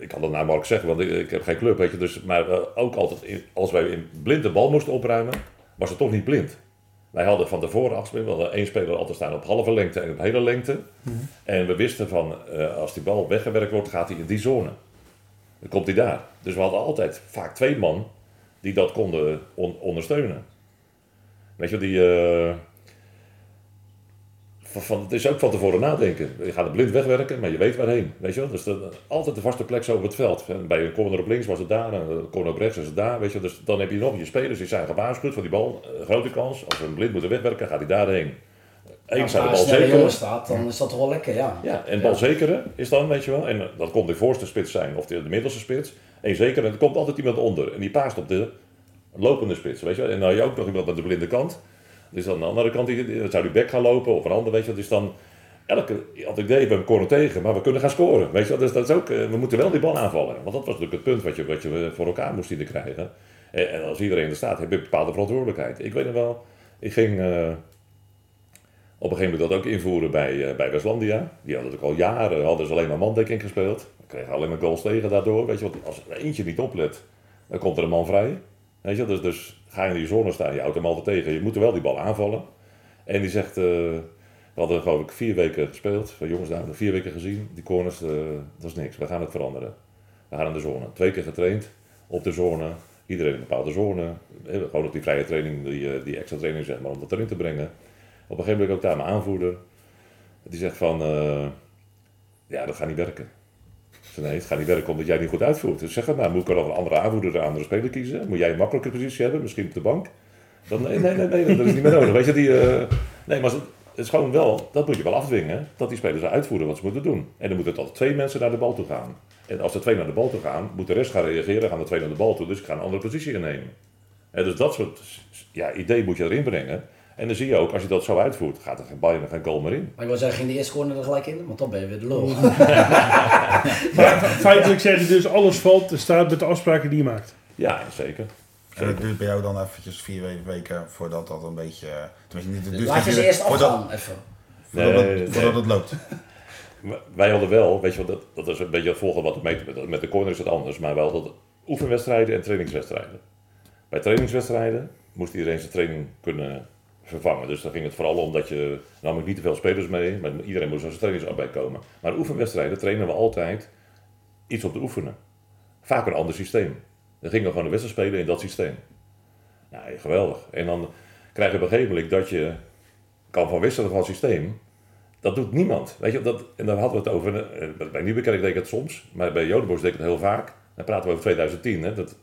ik had het nou zeggen, want ik, ik heb geen club, weet je, dus, maar eh, ook altijd, in- als wij in blind de bal moesten opruimen, was het toch niet blind. Wij hadden van tevoren afgesproken, we hadden één speler altijd staan op halve lengte en op hele lengte. En we wisten van, eh, als die bal weggewerkt wordt, gaat hij in die zone. Dan komt hij daar. Dus we hadden altijd vaak twee man die dat konden on- ondersteunen. Weet je, die... eh, van, van, het is ook van tevoren nadenken. Je gaat het blind wegwerken, maar je weet waarheen. Weet je wel? Dus dat, altijd de vaste plek zo op het veld. En Bij een corner op links was het daar, en een corner op rechts is het daar. Weet je? Dus dan heb je nog je spelers die zijn gewaarschuwd voor die bal. Grote kans. Als we hem blind moeten wegwerken, gaat hij daarheen. Eens Als zijn de bal een zeker. staat, dan is dat toch wel lekker, ja. Ja, en balzekere is dan, weet je wel. En dat komt de voorste spits zijn of de, de middelste spits. En zeker, en er komt altijd iemand onder. En die paast op de lopende spits, weet je wel. En dan heb je ook nog iemand aan de blinde kant. Dus aan de andere kant, zou die back gaan lopen of een ander, weet je. Dus dan, elke, had ik idee, we corner tegen, maar we kunnen gaan scoren. Weet je wel, dus dat is ook, eh, we moeten wel die bal aanvallen. Want dat was natuurlijk het punt wat je, wat je voor elkaar moest zien krijgen. En, als iedereen er staat, heb je een bepaalde verantwoordelijkheid. Ik weet nog wel, ik ging... eh, op een gegeven moment dat ook invoeren bij, eh, bij Westlandia. Die hadden ook al jaren hadden ze alleen maar mandekking gespeeld. We kregen alleen maar goals tegen daardoor. Weet je, want als er eentje niet oplet, dan komt er een man vrij. Weet je, dus, dus ga je in die zone staan, je houdt hem altijd tegen. Je moet er wel die bal aanvallen. En die zegt, eh, we hadden geloof ik vier weken gespeeld. Van jongens, daar hebben we vier weken gezien. Die corners, eh, dat is niks. We gaan het veranderen. We gaan in de zone. Twee keer getraind op de zone. Iedereen in een bepaalde zone. Eh, Gewoon op die vrije training, die, die extra training zeg maar, om dat erin te brengen. Op een gegeven moment ook daar mijn aanvoerder. Die zegt van, ja, dat gaat niet werken. Nee, het gaat niet werken omdat jij niet goed uitvoert. Dus zeg, nou, moet ik er nog een andere aanvoerder, een andere speler kiezen? Moet jij een makkelijke positie hebben, misschien op de bank? Dan, nee, nee, nee, dat is niet meer nodig. Weet je, die, eh, nee, maar het is gewoon wel, dat moet je wel afdwingen, dat die spelers uitvoeren wat ze moeten doen. En dan moeten altijd twee mensen naar de bal toe gaan. En als er twee naar de bal toe gaan, moet de rest gaan reageren, gaan de twee naar de bal toe, dus ik ga een andere positie innemen. En dus dat soort ja, idee moet je erin brengen. En dan zie je ook, als je dat zo uitvoert, gaat er geen bijna geen goal meer in. Maar ik wil zeggen, ging de eerste corner er gelijk in? Want dan ben je weer de lul. Maar feitelijk zeg je dus, alles valt, er staat met de afspraken die je maakt. Ja, zeker. En het duurt bij jou dan eventjes vier we- weken voordat dat een beetje... Tenminste, niet, het duurt Laat je ze eerst voordat, afgaan, even. Voordat, Nee, het, nee. voordat het loopt. Maar Wij hadden wel, weet je wel, dat, dat is een beetje het volgende wat met, met de corner is het anders, maar wel dat oefenwedstrijden en trainingswedstrijden. Bij trainingswedstrijden moest iedereen zijn training kunnen Dus dan ging het vooral om dat je, namelijk niet te veel spelers mee, maar iedereen moest aan zijn trainingsarbeid komen. Maar oefenwedstrijden trainen we altijd iets op te oefenen. Vaak een ander systeem. Dan gingen we gewoon een wedstrijd spelen in dat systeem. Nou, geweldig. En dan krijg je op een gegeven moment dat je kan van wisselen van systeem. Dat doet niemand. Weet je, dat, en daar hadden we het over. eh, Bij Nieuwekerk deed ik het soms, maar bij Jodenbos deed ik het heel vaak. Dan praten we over 2010. Hè, dat,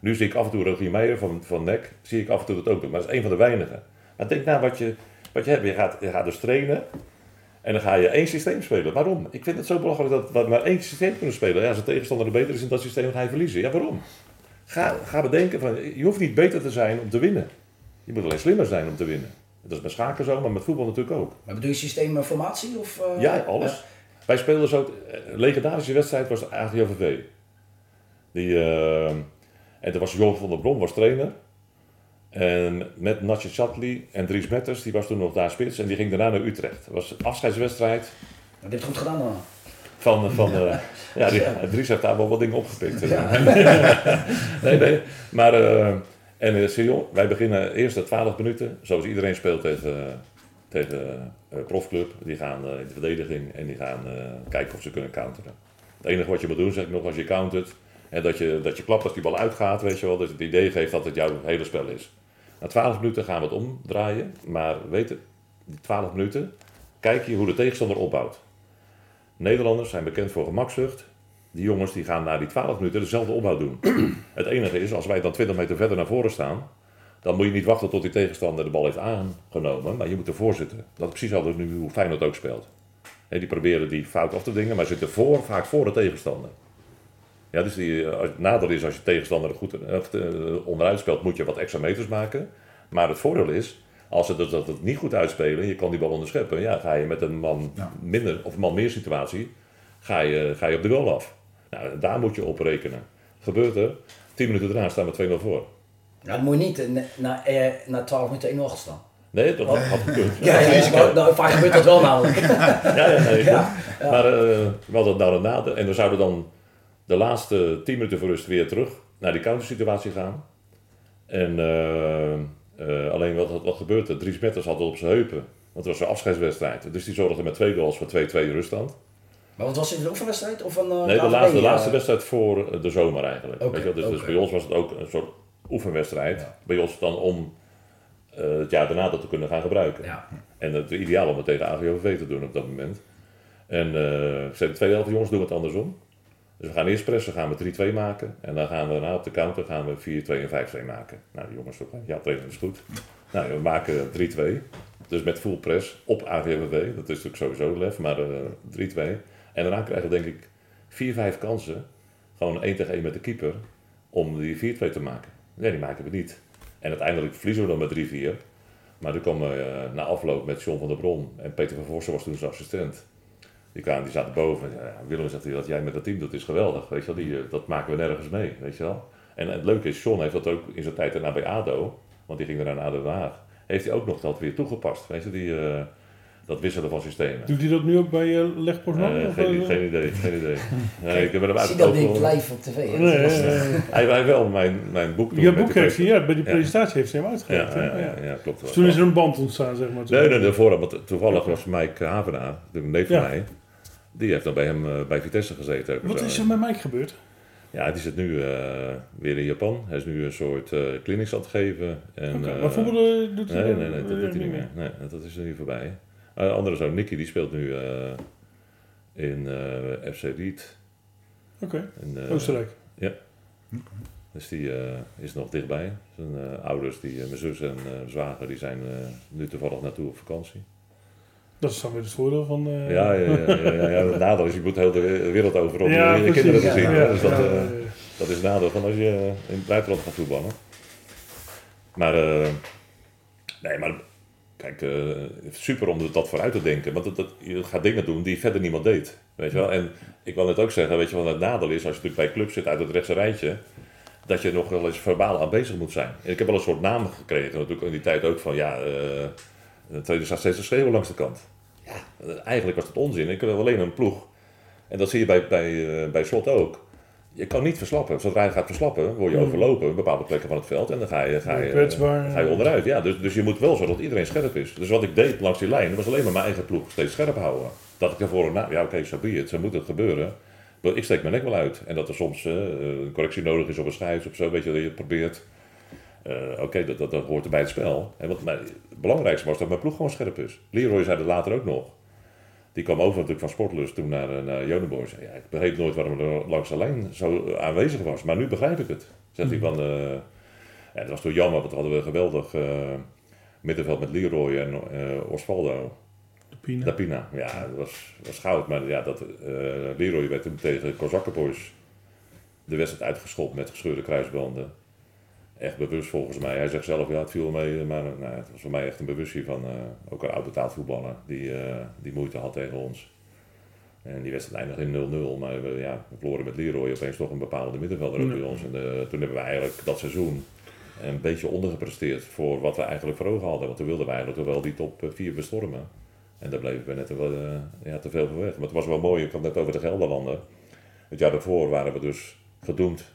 nu zie ik af en toe Rogier Meijer van, van NEC, zie ik af en toe dat ook doen. Maar dat is een van de weinigen. Maar denk nou wat je, wat je hebt. Je gaat, je gaat dus trainen en dan ga je één systeem spelen. Waarom? Ik vind het zo belachelijk dat we maar één systeem kunnen spelen. Ja, als de tegenstander er beter is in dat systeem, dan ga je verliezen. Ja, waarom? Ga, ga bedenken, van, je hoeft niet beter te zijn om te winnen. Je moet alleen slimmer zijn om te winnen. Dat is met schaken zo, maar met voetbal natuurlijk ook. Maar bedoel je systeem eh, formatie? Of, eh, Ja, alles. Wij speelden zo, een legendarische wedstrijd was de AGOVV. Die, eh, en toen was Jon van der Brom was trainer. En met Natje Chatli en Dries Metters, die was toen nog daar spits. En die ging daarna naar Utrecht. Het was een afscheidswedstrijd dit hebt goed gedaan dan. van... van eh, ja, die, Dries heeft daar wel wat dingen opgepikt. nee, nee. Maar, eh, en Sion, wij beginnen eerst de 12 minuten, zoals iedereen speelt tegen, tegen eh, profclub. Die gaan eh, in de verdediging en die gaan eh, kijken of ze kunnen counteren. Het enige wat je moet doen, zeg ik nog, als je countert, en dat je, dat je klapt als die bal uitgaat, weet je wel, dat je het idee geeft dat het jouw hele spel is. Na 12 minuten gaan we het omdraaien, maar weet het, die 12 minuten, kijk je hoe de tegenstander opbouwt. Nederlanders zijn bekend voor gemakzucht. Die jongens die gaan na die 12 minuten dezelfde opbouw doen. Het enige is, als wij dan 20 meter verder naar voren staan, dan moet je niet wachten tot die tegenstander de bal heeft aangenomen, maar je moet ervoor zitten. Dat is precies altijd nu hoe Feyenoord ook speelt. Die proberen die fout af te dingen, maar zitten voor, vaak voor de tegenstander. Ja, dus die, eh, het nadeel is als je tegenstander goed eh, eh, onderuit speelt, moet je wat extra meters maken. Maar het voordeel is, als ze dat, dat het niet goed uitspelen, je kan die bal onderscheppen, ja, ga je met een man Ja. minder of een man meer situatie, ga je, ga je op de goal af. Nou, daar moet je op rekenen. Gebeurt er, 10 minuten daarna staan we 2-0 voor. Ja, dan moet je niet na, na, eh, na 12 minuten 1-0 achter staan. Nee, dat had, had gekund. Ja, ja, ja, nou, nou, vaak gebeurt dat wel namelijk. Ja, ja, nee, Ja. Maar eh, hadden het nou een nadeel. En we zouden dan de laatste 10 minuten voor rust weer terug naar die countersituatie gaan. En eh, eh, alleen wat, wat, gebeurde? Dries Metters had het op zijn heupen. Want het was een afscheidswedstrijd. Dus die zorgde met twee goals voor 2-2 ruststand. Maar wat was dit, een oefenwedstrijd? Of een, eh, Nee, de laatste, de laatste wedstrijd voor de zomer eigenlijk. Weet je dus, dus bij ons was het ook een soort oefenwedstrijd. Ja. Bij ons dan om eh, het jaar daarna dat te kunnen gaan gebruiken. Ja. En het ideaal om het tegen AGOVV te doen op dat moment. En eh zijn de tweede helft jongens doen het andersom. Dus we gaan eerst pressen, gaan we 3-2 maken. En dan gaan we daarna op de counter gaan we 4-2 en 5-2 maken. Nou, jongens ja, trainer is goed. Nou, we maken 3-2. Dus met full press op AGOVV. Dat is natuurlijk sowieso lef, maar eh 3-2. En daarna krijgen we denk ik 4-5 kansen. Gewoon 1 tegen 1 met de keeper. Om die 4-2 te maken. Nee, die maken we niet. En uiteindelijk verliezen we dan met 3-4. Maar toen kwam eh na afloop met John van der Bron. En Peter van Vossen was toen zijn assistent. Die, kwamen, die zaten boven. Ja, Willem zegt, dat jij met dat team doet is geweldig. Weet je wel, die, eh, dat maken we nergens mee. Weet je wel. En het leuke is, John heeft dat ook in zijn tijd daarna bij ADO. Want die ging daarna naar ADO Haag. Heeft hij ook nog dat weer toegepast. Weet je, die, eh, dat wisselen van systemen. Doet hij dat nu ook bij uh, geen, eh, geen idee, geen idee. Nee, ik heb hem uit Zie dat niet live op tv. Nee, Hij, hij wel mijn, mijn boek toen Je boek die heeft hij, ja, bij die Ja. presentatie heeft hij hem uitgegeven. ja, ja, Ja. ja, klopt wel. Dus toen is er een band ontstaan, zeg maar. Nee, nee, daarvoor, want toevallig was Mike Havenaar, de neef van Ja. mij, die heeft dan bij hem eh, bij Vitesse gezeten. Wat is er met Mike gebeurd? Ja, die zit nu eh, weer in Japan. Hij is nu een soort eh clinics aan het geven. En, Maar voetballen doet hij Nee, nee, nee, dat doet hij niet meer. Nee, dat is er nu voorbij. Een andere zoon, Nicky, die speelt nu in FC Ried. Oké, eh, Oostenrijk. Dus die is nog dichtbij. Zijn ouders, die, mijn zus en zwager, die zijn nu toevallig naartoe op vakantie. Dat is dan weer het voordeel van... eh, Ja, ja, ja, ja, ja. Het nadeel is, je moet heel de we- wereld over om Ja, je, kinderen te zien. dus dat, eh, dat is het nadeel van als je in het buitenland gaat voetballen. Maar, eh, nee, maar kijk, eh, super om dat vooruit te denken. Want dat, dat, je gaat dingen doen die verder niemand deed. Weet je wel? En ik wil net ook zeggen, weet je wat het nadeel is als je natuurlijk bij clubs zit uit het rechtse rijtje. Dat je nog wel eens verbaal aanwezig moet zijn. En ik heb wel een soort naam gekregen, natuurlijk in die tijd ook van ja, eh de tweede staat steeds te schreeuwen langs de kant. Ja, eh, eigenlijk was dat onzin. Ik wil alleen een ploeg. En dat zie je bij, bij, eh, bij slot ook. Je kan niet verslappen. Zodra je gaat verslappen, word je Mm. overlopen op bepaalde plekken van het veld. En dan ga je, ga je, Kwetsbaar. ga je onderuit. Ja, dus, dus je moet wel zorgen dat iedereen scherp is. Dus wat ik deed langs die lijn, was alleen maar mijn eigen ploeg steeds scherp houden. Dat ik ervoor, nou ja oké, zo be it, zo moet het gebeuren. Maar ik steek mijn nek wel uit. En dat er soms eh, een correctie nodig is op een scheids of zo, weet je, dat je het probeert. Eh, oké, dat, dat, dat hoort erbij het spel. En wat mij, het belangrijkste was dat mijn ploeg gewoon scherp is. Leroy zei dat later ook nog. Die kwam over natuurlijk van Sportlust toen naar, eh, naar. Ja, ik begreep nooit waarom er langs de lijn zo aanwezig was. Maar nu begrijp ik het. Zegt hij van... eh, ja, dat was toen jammer, want we hadden we een geweldig middenveld met Leroy en eh, Osvaldo. De Pina. Dapina. Ja, dat was, was goud. Maar ja, dat, Leroy werd toen tegen Kozakkenboys de wedstrijd uitgeschopt met gescheurde kruisbanden. Echt bewust volgens mij. Hij zegt zelf, ja, het viel mee, maar nou, het was voor mij echt een bewustzijn van eh, ook een oud betaald voetballer die, eh, die moeite had tegen ons. En die wedstrijd eindigde in 0-0, maar we, ja, we verloren met Leroy opeens toch een bepaalde middenvelder ook Ja. bij ons. En eh, toen hebben we eigenlijk dat seizoen een beetje ondergepresteerd voor wat we eigenlijk voor ogen hadden. Want toen wilden we eigenlijk toch wel die top 4 bestormen. En daar bleven we net wel, ja, te veel van weg. Maar het was wel mooi, ik had het net over de Gelderlanden. Het jaar daarvoor waren we dus gedoemd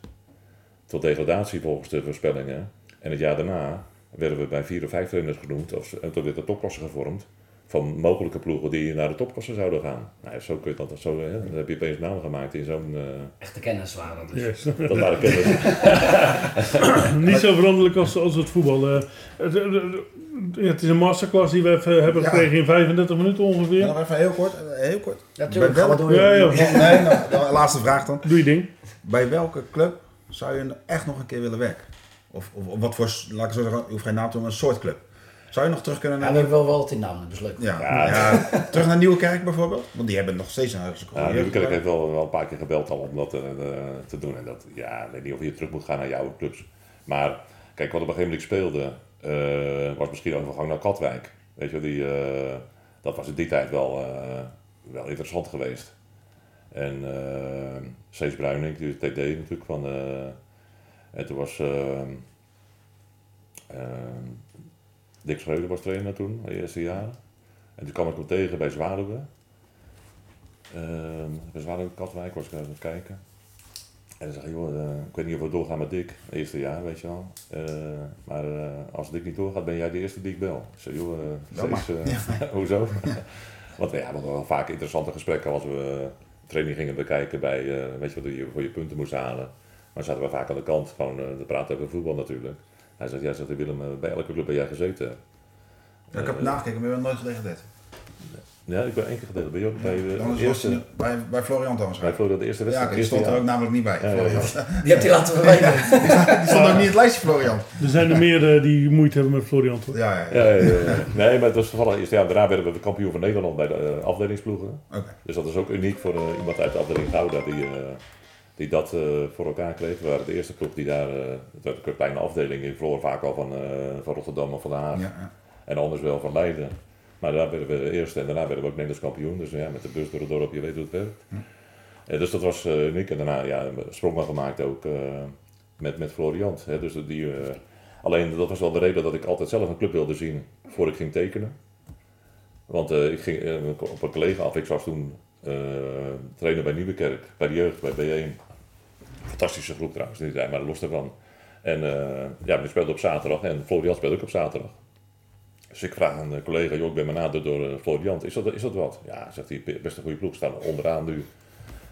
tot degradatie volgens de voorspellingen. En het jaar daarna werden we bij vier of vijf trainers genoemd, of, en toen werd de topklasse gevormd. Van mogelijke ploegen die naar de topklasse zouden gaan. Nou, zo kun je dat, zo, hè, dan heb je opeens namen gemaakt in zo'n. eh, Echte kennis waren dat dus. Yes. dat waren kennis. Niet zo veranderlijk als, als het voetbal. eh. het, het- ja, is een masterclass die we even hebben Ja. gekregen in 35 minuten ongeveer. Nog even heel kort. eh, Heel kort. Ja, tuurlijk. Bij Ga maar welk- door. Ja, ja. Nee, nou, de laatste vraag dan. Doe je ding. Bij welke club zou je echt nog een keer willen werken? Of, of, of wat voor, laat ik zo zeggen, je hoeft geen naam te noemen, een soort club. Zou je nog terug kunnen Ja, naar... we hebben wel wel wat in namen, dus leuk. Ja, Ja. ja, terug naar Nieuwekerk bijvoorbeeld? Want die hebben nog steeds een huis. Ja, Nieuwekerk heeft wel, wel een paar keer gebeld al om dat eh, eh, te doen. En dat, ja, ik weet niet of je terug moet gaan naar jouw clubs. Maar kijk, wat op een gegeven moment ik speelde, eh, was misschien overgang naar Katwijk. Weet je, wel, die, eh, dat was in die tijd wel, eh, wel interessant geweest. En eh Cees Bruining, die TD natuurlijk van. eh, en toen was eh, Dick Schreuder was trainer toen, de eerste jaren. En toen kwam ik hem tegen bij Zwaluwe. Ehm bij Zwaluwe Katwijk was ik aan het kijken. En dan zeg ik, joh, ik weet niet of we doorgaan met Dick, het eerste jaar, weet je wel. Maar als Dick niet doorgaat, ben jij de eerste die ik bel. Ik zeg, joh, eh, hoezo? Want ja, we hadden wel vaak interessante gesprekken als we training gingen bekijken bij, eh, weet je wat je voor je punten moest halen. Maar zaten we vaak aan de kant, gewoon eh, te praten over voetbal natuurlijk. Hij zegt, jij zegt, Willem, eh, bij elke club ben jij gezeten. Ja, ik heb nagekeken, maar we hebben nooit gedegradeerd. Ja, ik ben één keer gedeeld. Ben je ook bij het eerste, bij, bij Florian Thomas. bij Florida de eerste Ja, wedstrijd? oké, die stond er ook namelijk niet bij. Ja, ja, Florian. Die hebt hij laten verwijderen. Die stond ook niet in het lijstje, Florian. Er zijn er meer eh, die moeite hebben met Florian, toch? Ja, ja, ja. Ja, ja, ja, ja. Nee, maar dat is toevallig eerst. Ja, daarna werden we de kampioen van Nederland bij de eh, afdelingsploegen. Oké. Dus dat is ook uniek voor eh, iemand uit de afdeling Gouda die, eh, die dat eh, voor elkaar kreeg. We waren de eerste club die daar, eh het werd een kleine afdeling, die verloor vaak al van, eh, van Rotterdam of van Den Haag. Ja, ja. En anders wel van Leiden. Maar daar werden we eerst en daarna werden we ook Nederlands kampioen. Dus ja, met de bus door het dorp, je weet hoe het werkt. Eh, dus dat was eh, uniek. En daarna ja, een sprong gemaakt ook eh, met, met Floriant. Hè. Dus die, alleen dat was wel de reden dat ik altijd zelf een club wilde zien voor ik ging tekenen. Want ik ging op een collega af. Ik was toen trainer bij Nieuwekerk, bij de jeugd, bij B1. Fantastische groep trouwens, zijn maar los daarvan. En ja, we speelden op zaterdag en Florian speelde ook op zaterdag. Dus ik vraag aan een collega, joh, ik ben benaderd door uh, Florian, is dat, is dat wat? Ja, zegt hij, best een goede ploeg, staan onderaan nu.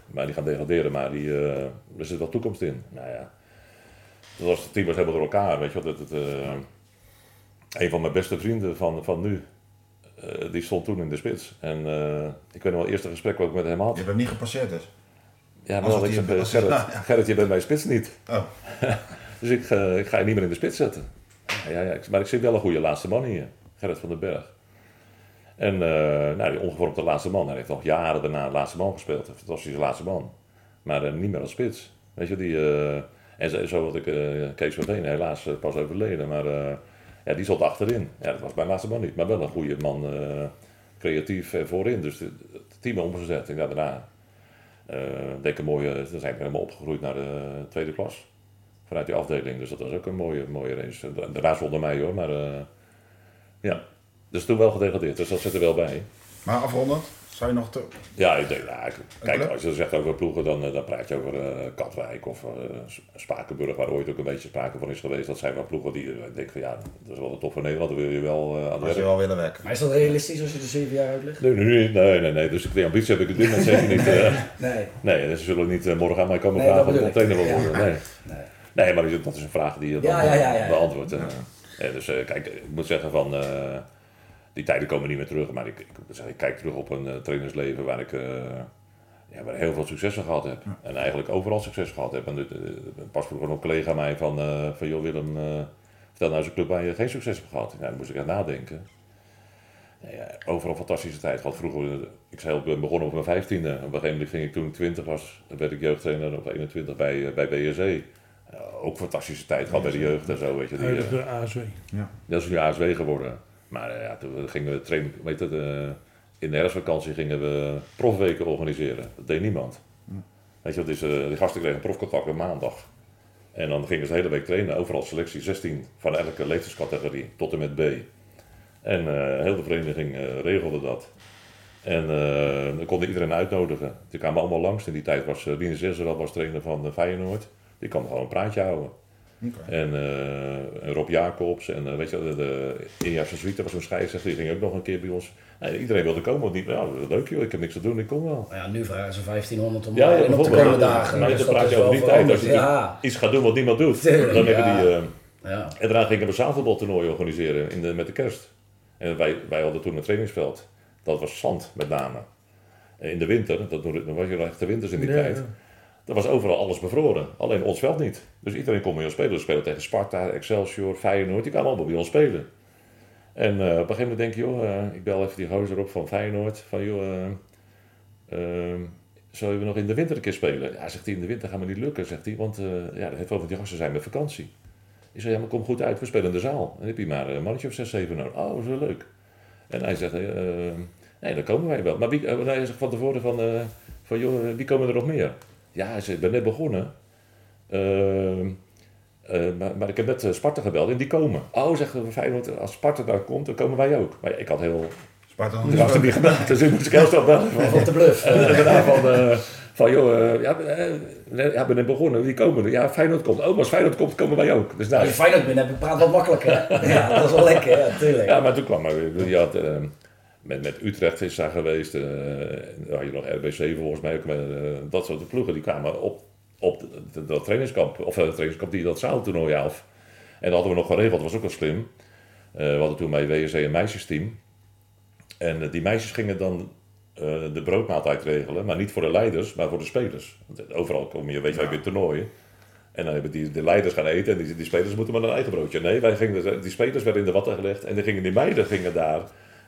Maar die gaan degraderen, maar die, uh, er zit wel toekomst in. Nou ja, dat was, het team was helemaal door elkaar, weet je wel. Dat, dat, uh, een van mijn beste vrienden van, van nu, uh, die stond toen in de spits. En ik weet nog wel, het eerste gesprek wat ik met hem had. Je hebt hem niet gepasseerd dus? Ja, maar ik zeg, Gerrit. Gerrit, je bent mijn spits niet. Oh. dus ik, ik ga je niet meer in de spits zetten. Ja, ja, maar ik zit wel een goede laatste man hier. Gerrit van den Berg. En uh, nou, die ongevormde laatste man, hij heeft nog jaren daarna de laatste man gespeeld. Een fantastische laatste man. Maar uh, niet meer als spits. Weet je, die, uh, en zo, had ik Kees van Veen, helaas pas overleden. Maar ja, die zat achterin. Ja, dat was mijn laatste man niet. Maar wel een goede man, creatief en voorin. Dus het team omgezet. Ja, daarna denk ik een mooie, dan zijn we helemaal opgegroeid naar de tweede klas. Vanuit die afdeling. Dus dat was ook een mooie, mooie race. Daarna zonder mij hoor, maar ja, dus toen wel gedegradeerd, dus dat zit er wel bij. Maar afrondend, zou je nog te... Ja, ik denk, nou, kijk, als je zegt over ploegen, dan, dan praat je over uh, Katwijk of uh, Spakenburg, waar ooit ook een beetje sprake van is geweest. Dat zijn wel ploegen die, ik denk van ja, dat is wel de top van Nederland, daar wil je wel uh, aan Als je wel willen werken. Maar is dat realistisch als je er zeven jaar uit ligt? Nee, nee, nee, nee, nee. dus de ambitie heb ik het dit moment zeker niet. nee. Nee, dus ze zullen niet morgen aan mij komen nee, vragen of ik trainer wil worden. Nee. nee. nee, maar dat is een vraag die je dan ja, ja, ja, ja, beantwoordt. Dus uh, kijk, ik moet zeggen van, uh, die tijden komen niet meer terug, maar ik, ik, zeg, ik kijk terug op een uh, trainersleven waar ik ja, waar heel veel successen gehad heb. Ja. En eigenlijk overal succes gehad heb. En pas vroeger een collega mij van, van joh Willem, vertel nou eens een club waar je geen succes hebt gehad. Ja, dan moest ik aan nadenken. Ja, overal fantastische tijd gehad. Vroeger, ik zei, ben begonnen op mijn vijftiende. Op een gegeven moment ging ik toen ik 20 was, werd ik jeugdtrainer op 21 bij, bij BSE. Ja, ook fantastische tijd gehad bij de jeugd en zo, weet je. Die, de ASW. Ja. Dat is nu ASW geworden. Maar uh, ja, toen gingen we trainen, weet je, uh, in de herfstvakantie gingen we profweken organiseren. Dat deed niemand. Ja. Weet je, dus, uh, die gasten kregen een profcontact op maandag. En dan gingen ze de hele week trainen, overal selectie 16 van elke leeftijdscategorie tot en met B. En heel de vereniging regelde dat. En dan kon iedereen uitnodigen. Die kwamen allemaal langs. In die tijd was uh, Rinus was trainer van Feyenoord. Die kwam gewoon een praatje houden. Okay. En, uh, Rob Jacobs en uh, weet je, de, de Inja Suite was zo'n scheidsrechter, die ging ook nog een keer bij ons. Nee, iedereen wilde komen, want die, ja, leuk joh, ik heb niks te doen, ik kom wel. Ja, nu vragen ze 1500 om ja, ja, op de komende dagen. Maar dus dan praat je over die tijd, als je ja. iets gaat doen wat niemand doet, Tuurlijk, dan hebben die... Uh, ja. En daarna gingen we zaalvoetbaltoernooi organiseren in de, met de kerst. En wij, wij hadden toen een trainingsveld, dat was zand met name. En in de winter, dat, dan was je nog echt de winters in die tijd. Er was overal alles bevroren. Alleen ons veld niet. Dus iedereen kon bij ons spelen. We spelen tegen Sparta, Excelsior, Feyenoord. Die kwamen allemaal bij ons spelen. En uh, op een gegeven moment denk je, joh, uh, ik bel even die gozer op van Feyenoord. Van joh, uh, zullen we nog in de winter een keer spelen? Ja, zegt hij, in de winter gaat me niet lukken, zegt hij. Want ja, heel veel van die gasten zijn met vakantie. Ik zei, ja, maar kom goed uit, we spelen in de zaal. En dan heb je maar een mannetje of zes, zeven nodig. Oh, dat wel leuk. En hij zegt, nee, dan komen wij wel. Maar wie, hij zegt van tevoren van, van joh, wie komen er nog meer? Ja, ik ben net begonnen. Uh, uh, maar, maar, ik heb net Sparta gebeld en die komen. Oh, zegt Feyenoord, als Sparta daar komt, dan komen wij ook. Maar ik had heel... Sparta Ik had er niet gebeld, dus ik moest ik heel snel bellen. Op de bluff. En daarna van, uh, van joh, ja, ja, ben net begonnen, die komen er. Ja, Feyenoord komt. Oh, maar als Feyenoord komt, komen wij ook. Dus nou, als je Feyenoord bent, heb ik praat wat makkelijker. ja, dat is wel lekker, ja, tuurlijk. Ja, maar toen kwam er, je had... Met, met Utrecht is daar geweest. Uh, had je nog RBC volgens mij ook. Met, uh, dat soort ploegen die kwamen op, op dat trainingskamp. Of het trainingskamp die dat zaaltoernooi af. En dat hadden we nog geregeld, dat was ook wel slim. Eh, we hadden toen bij WSC een meisjesteam. En eh, die meisjes gingen dan eh, de broodmaaltijd regelen, maar niet voor de leiders, maar voor de spelers. Want overal kom je, weet je in toernooien. En dan hebben die, de leiders gaan eten en die, die spelers moeten maar een eigen broodje. Nee, wij gingen, die spelers werden in de watten gelegd en dan gingen die meiden gingen daar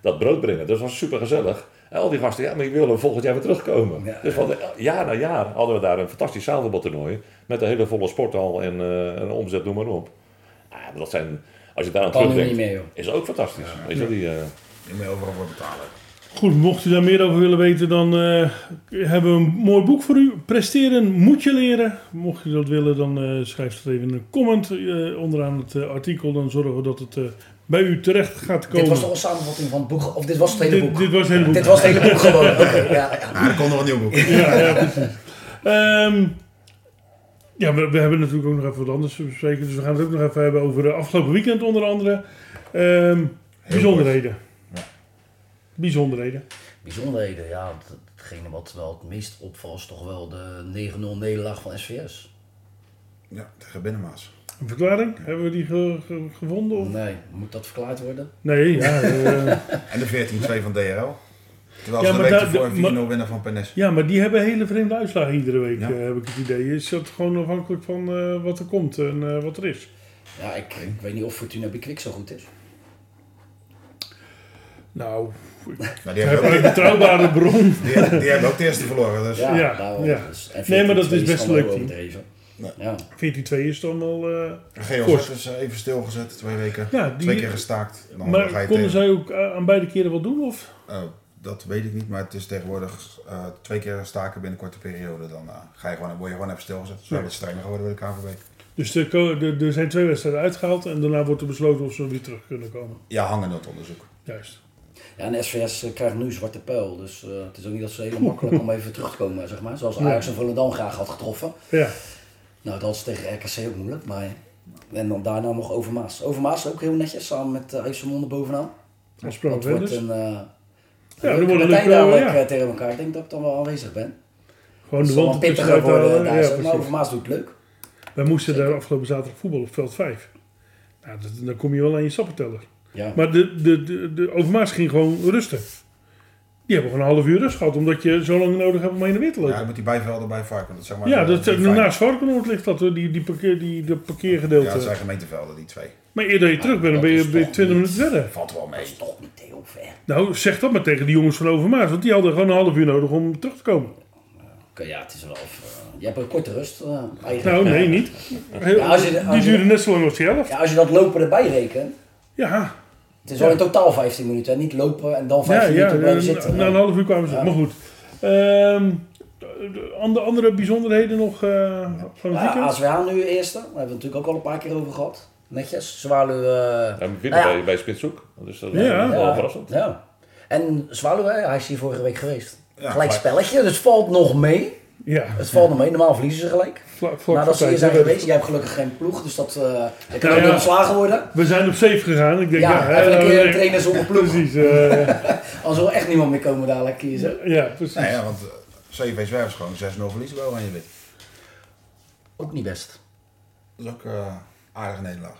dat brood brengen. Dat was super gezellig. En al die gasten, ja, maar die willen volgend jaar weer terugkomen. Ja. Dus van de- jaar na jaar hadden we daar een fantastisch zaalvoetbaltoernooi. Met een hele volle sporthal en eh, een omzet, noem maar op. Ja, maar dat zijn, als je daar aan terugdenkt, joh. is ook fantastisch. Weet je, die, eh, Je moet overal voor betalen. Goed, mocht u daar meer over willen weten, dan eh, hebben we een mooi boek voor u. Presteren moet je leren. Mocht u dat willen, dan eh schrijf het even in een comment eh, onderaan het eh, artikel. Dan zorgen we dat het eh, bij u terecht gaat komen. Dit was toch een samenvatting van het boek? Of dit was het hele dit, boek? dit was het hele boek. Dit was het hele boek gewoon. Oké, ja, ja. Ja, er komt nog een nieuw boek. Ja, ja, precies. Ehm, ja, we, we hebben natuurlijk ook nog even wat anders te bespreken. Dus we gaan het ook nog even hebben over de afgelopen weekend onder andere. Ehm, bijzonderheden. Ja. Bijzonderheden. Bijzonderheden, ja. het- Hetgene wat wel het meest opvalt is toch wel de 9-0 nederlaag van SVS. Ja, tegen Binnenmaas. Een verklaring? Hebben we die ge- ge- gevonden? Of? Nee, moet dat verklaard worden? Nee, ja. eh, En de 14-2 van DRL. Terwijl Ja, ze de week ervoor een 4-0 maar- winnen van Pernes. ja, maar die hebben hele vreemde uitslagen iedere week, Ja. eh, heb ik het idee. Is dat gewoon afhankelijk van eh, wat er komt en eh, wat er is? Ja, ik, ik weet niet of Fortuna Bikwik zo goed is. Nou, Maar die hebben, heb ook, een betrouwbare bron. die, hebben- die hebben ook de eerste verloren. Dus. Ja, Ja, daarom. ja. Dus, en Nee, maar dat 14-2 is best leuk team. Nee. Ja. 14-2 is dan wel... eh, GLZ Fors. is eh, even stilgezet, twee weken. Ja, die- Twee keer gestaakt. Dan ga maar je konden tegen- zij ook eh, aan beide keren wat doen? Of? Oh, dat weet ik niet, maar het is tegenwoordig eh, twee keer staken binnen een korte periode. Dan eh, ga je gewoon, word je gewoon even stilgezet. Zo Ja. wat strenger geworden bij de KVB. Dus er er zijn twee wedstrijden uitgehaald en daarna wordt er besloten of ze weer terug kunnen komen. Ja, hangen dat onderzoek. Juist. Ja, en SVS eh, krijgt nu zwarte pijl. Dus eh, het is ook niet dat ze heel makkelijk om even terug te komen, zeg maar. Zoals Ja. Ajax en Volendam graag had getroffen. Ja, Nou, dat is tegen RKC ook moeilijk, maar... En dan daarna nog Overmaas. Overmaas ook heel netjes, samen met uh, IJsselmonde bovenaan. als Dat wordt een... eh Ja, dan het partij leuk, dadelijk ja. eh, tegen elkaar. Ik denk dat ik dan wel aanwezig ben. Gewoon de wand pittiger worden daar Ja, zo. Maar. Overmaas doet het leuk. Wij moesten daar afgelopen zaterdag voetballen op veld 5. Nou, dat- dan kom je wel aan je sappenteller. Ja. Maar de, de, de, de Overmaas ging gewoon rusten. Die hebben gewoon een half uur rust gehad, omdat je zo lang nodig hebt om heen en weer te Ja, lopen. dan moet die bijvelden bij Varken. Dat zeg maar, Ja, eh, dat, naast Varkenoord ligt dat, hoor, die, die, parkeer, die de parkeergedeelte. Ja, dat zijn gemeentevelden, die twee. Maar eerder je terug bent, dan ben je, dat is ben je toch 20 niet- minuten verder. Valt wel mee. Dat is toch niet heel ver. Nou, zeg dat maar tegen die jongens van Overmaas, want die hadden gewoon een half uur nodig om terug te komen. Oké, ja, het is wel... eh, je hebt een korte rust, eh. Nou, nee, niet. Heel- Ja, als je- als die duurde net zo lang als die helft. Ja, als je dat lopen erbij rekent... Ja, Het is wel in totaal 15 minuten. hè. Niet lopen en dan ja, 15 ja minuten blijven na, zitten. na een half uur kwamen ze. Ja. Maar goed. Ehm, de andere, andere bijzonderheden nog eh, van het weekend? ASWH nu eerste. Daar hebben we het natuurlijk ook al een paar keer over gehad. Netjes. Zwaluw... eh, Ja, winnen Nou ja. bij, bij Spitshoek. Dus dat is Ja. wel ja, verrassend. Ja. En Zwaluw, hè, hij is hier vorige week geweest. Ja, gelijk gelijk. spelletje, dus valt nog mee. Ja, Het valt nog mee. Normaal verliezen ze gelijk. vlak, vlak Nadat ze hier zijn geweest. Jij hebt gelukkig geen ploeg, dus dat uh, je kan Nou ook ja. ontslagen worden. We zijn op safe gegaan. Ik denk, ja, Ja, hè, even een keer trainer zonder ploeg. Precies. eh, Anders wil echt niemand meer komen dadelijk kiezen. ja, precies. Nee, ja, want eh, CV Zwerf is gewoon 6-0 verliezen bij Oranje Wit. Ook niet best. Dat is ook eh aardige nederlaag.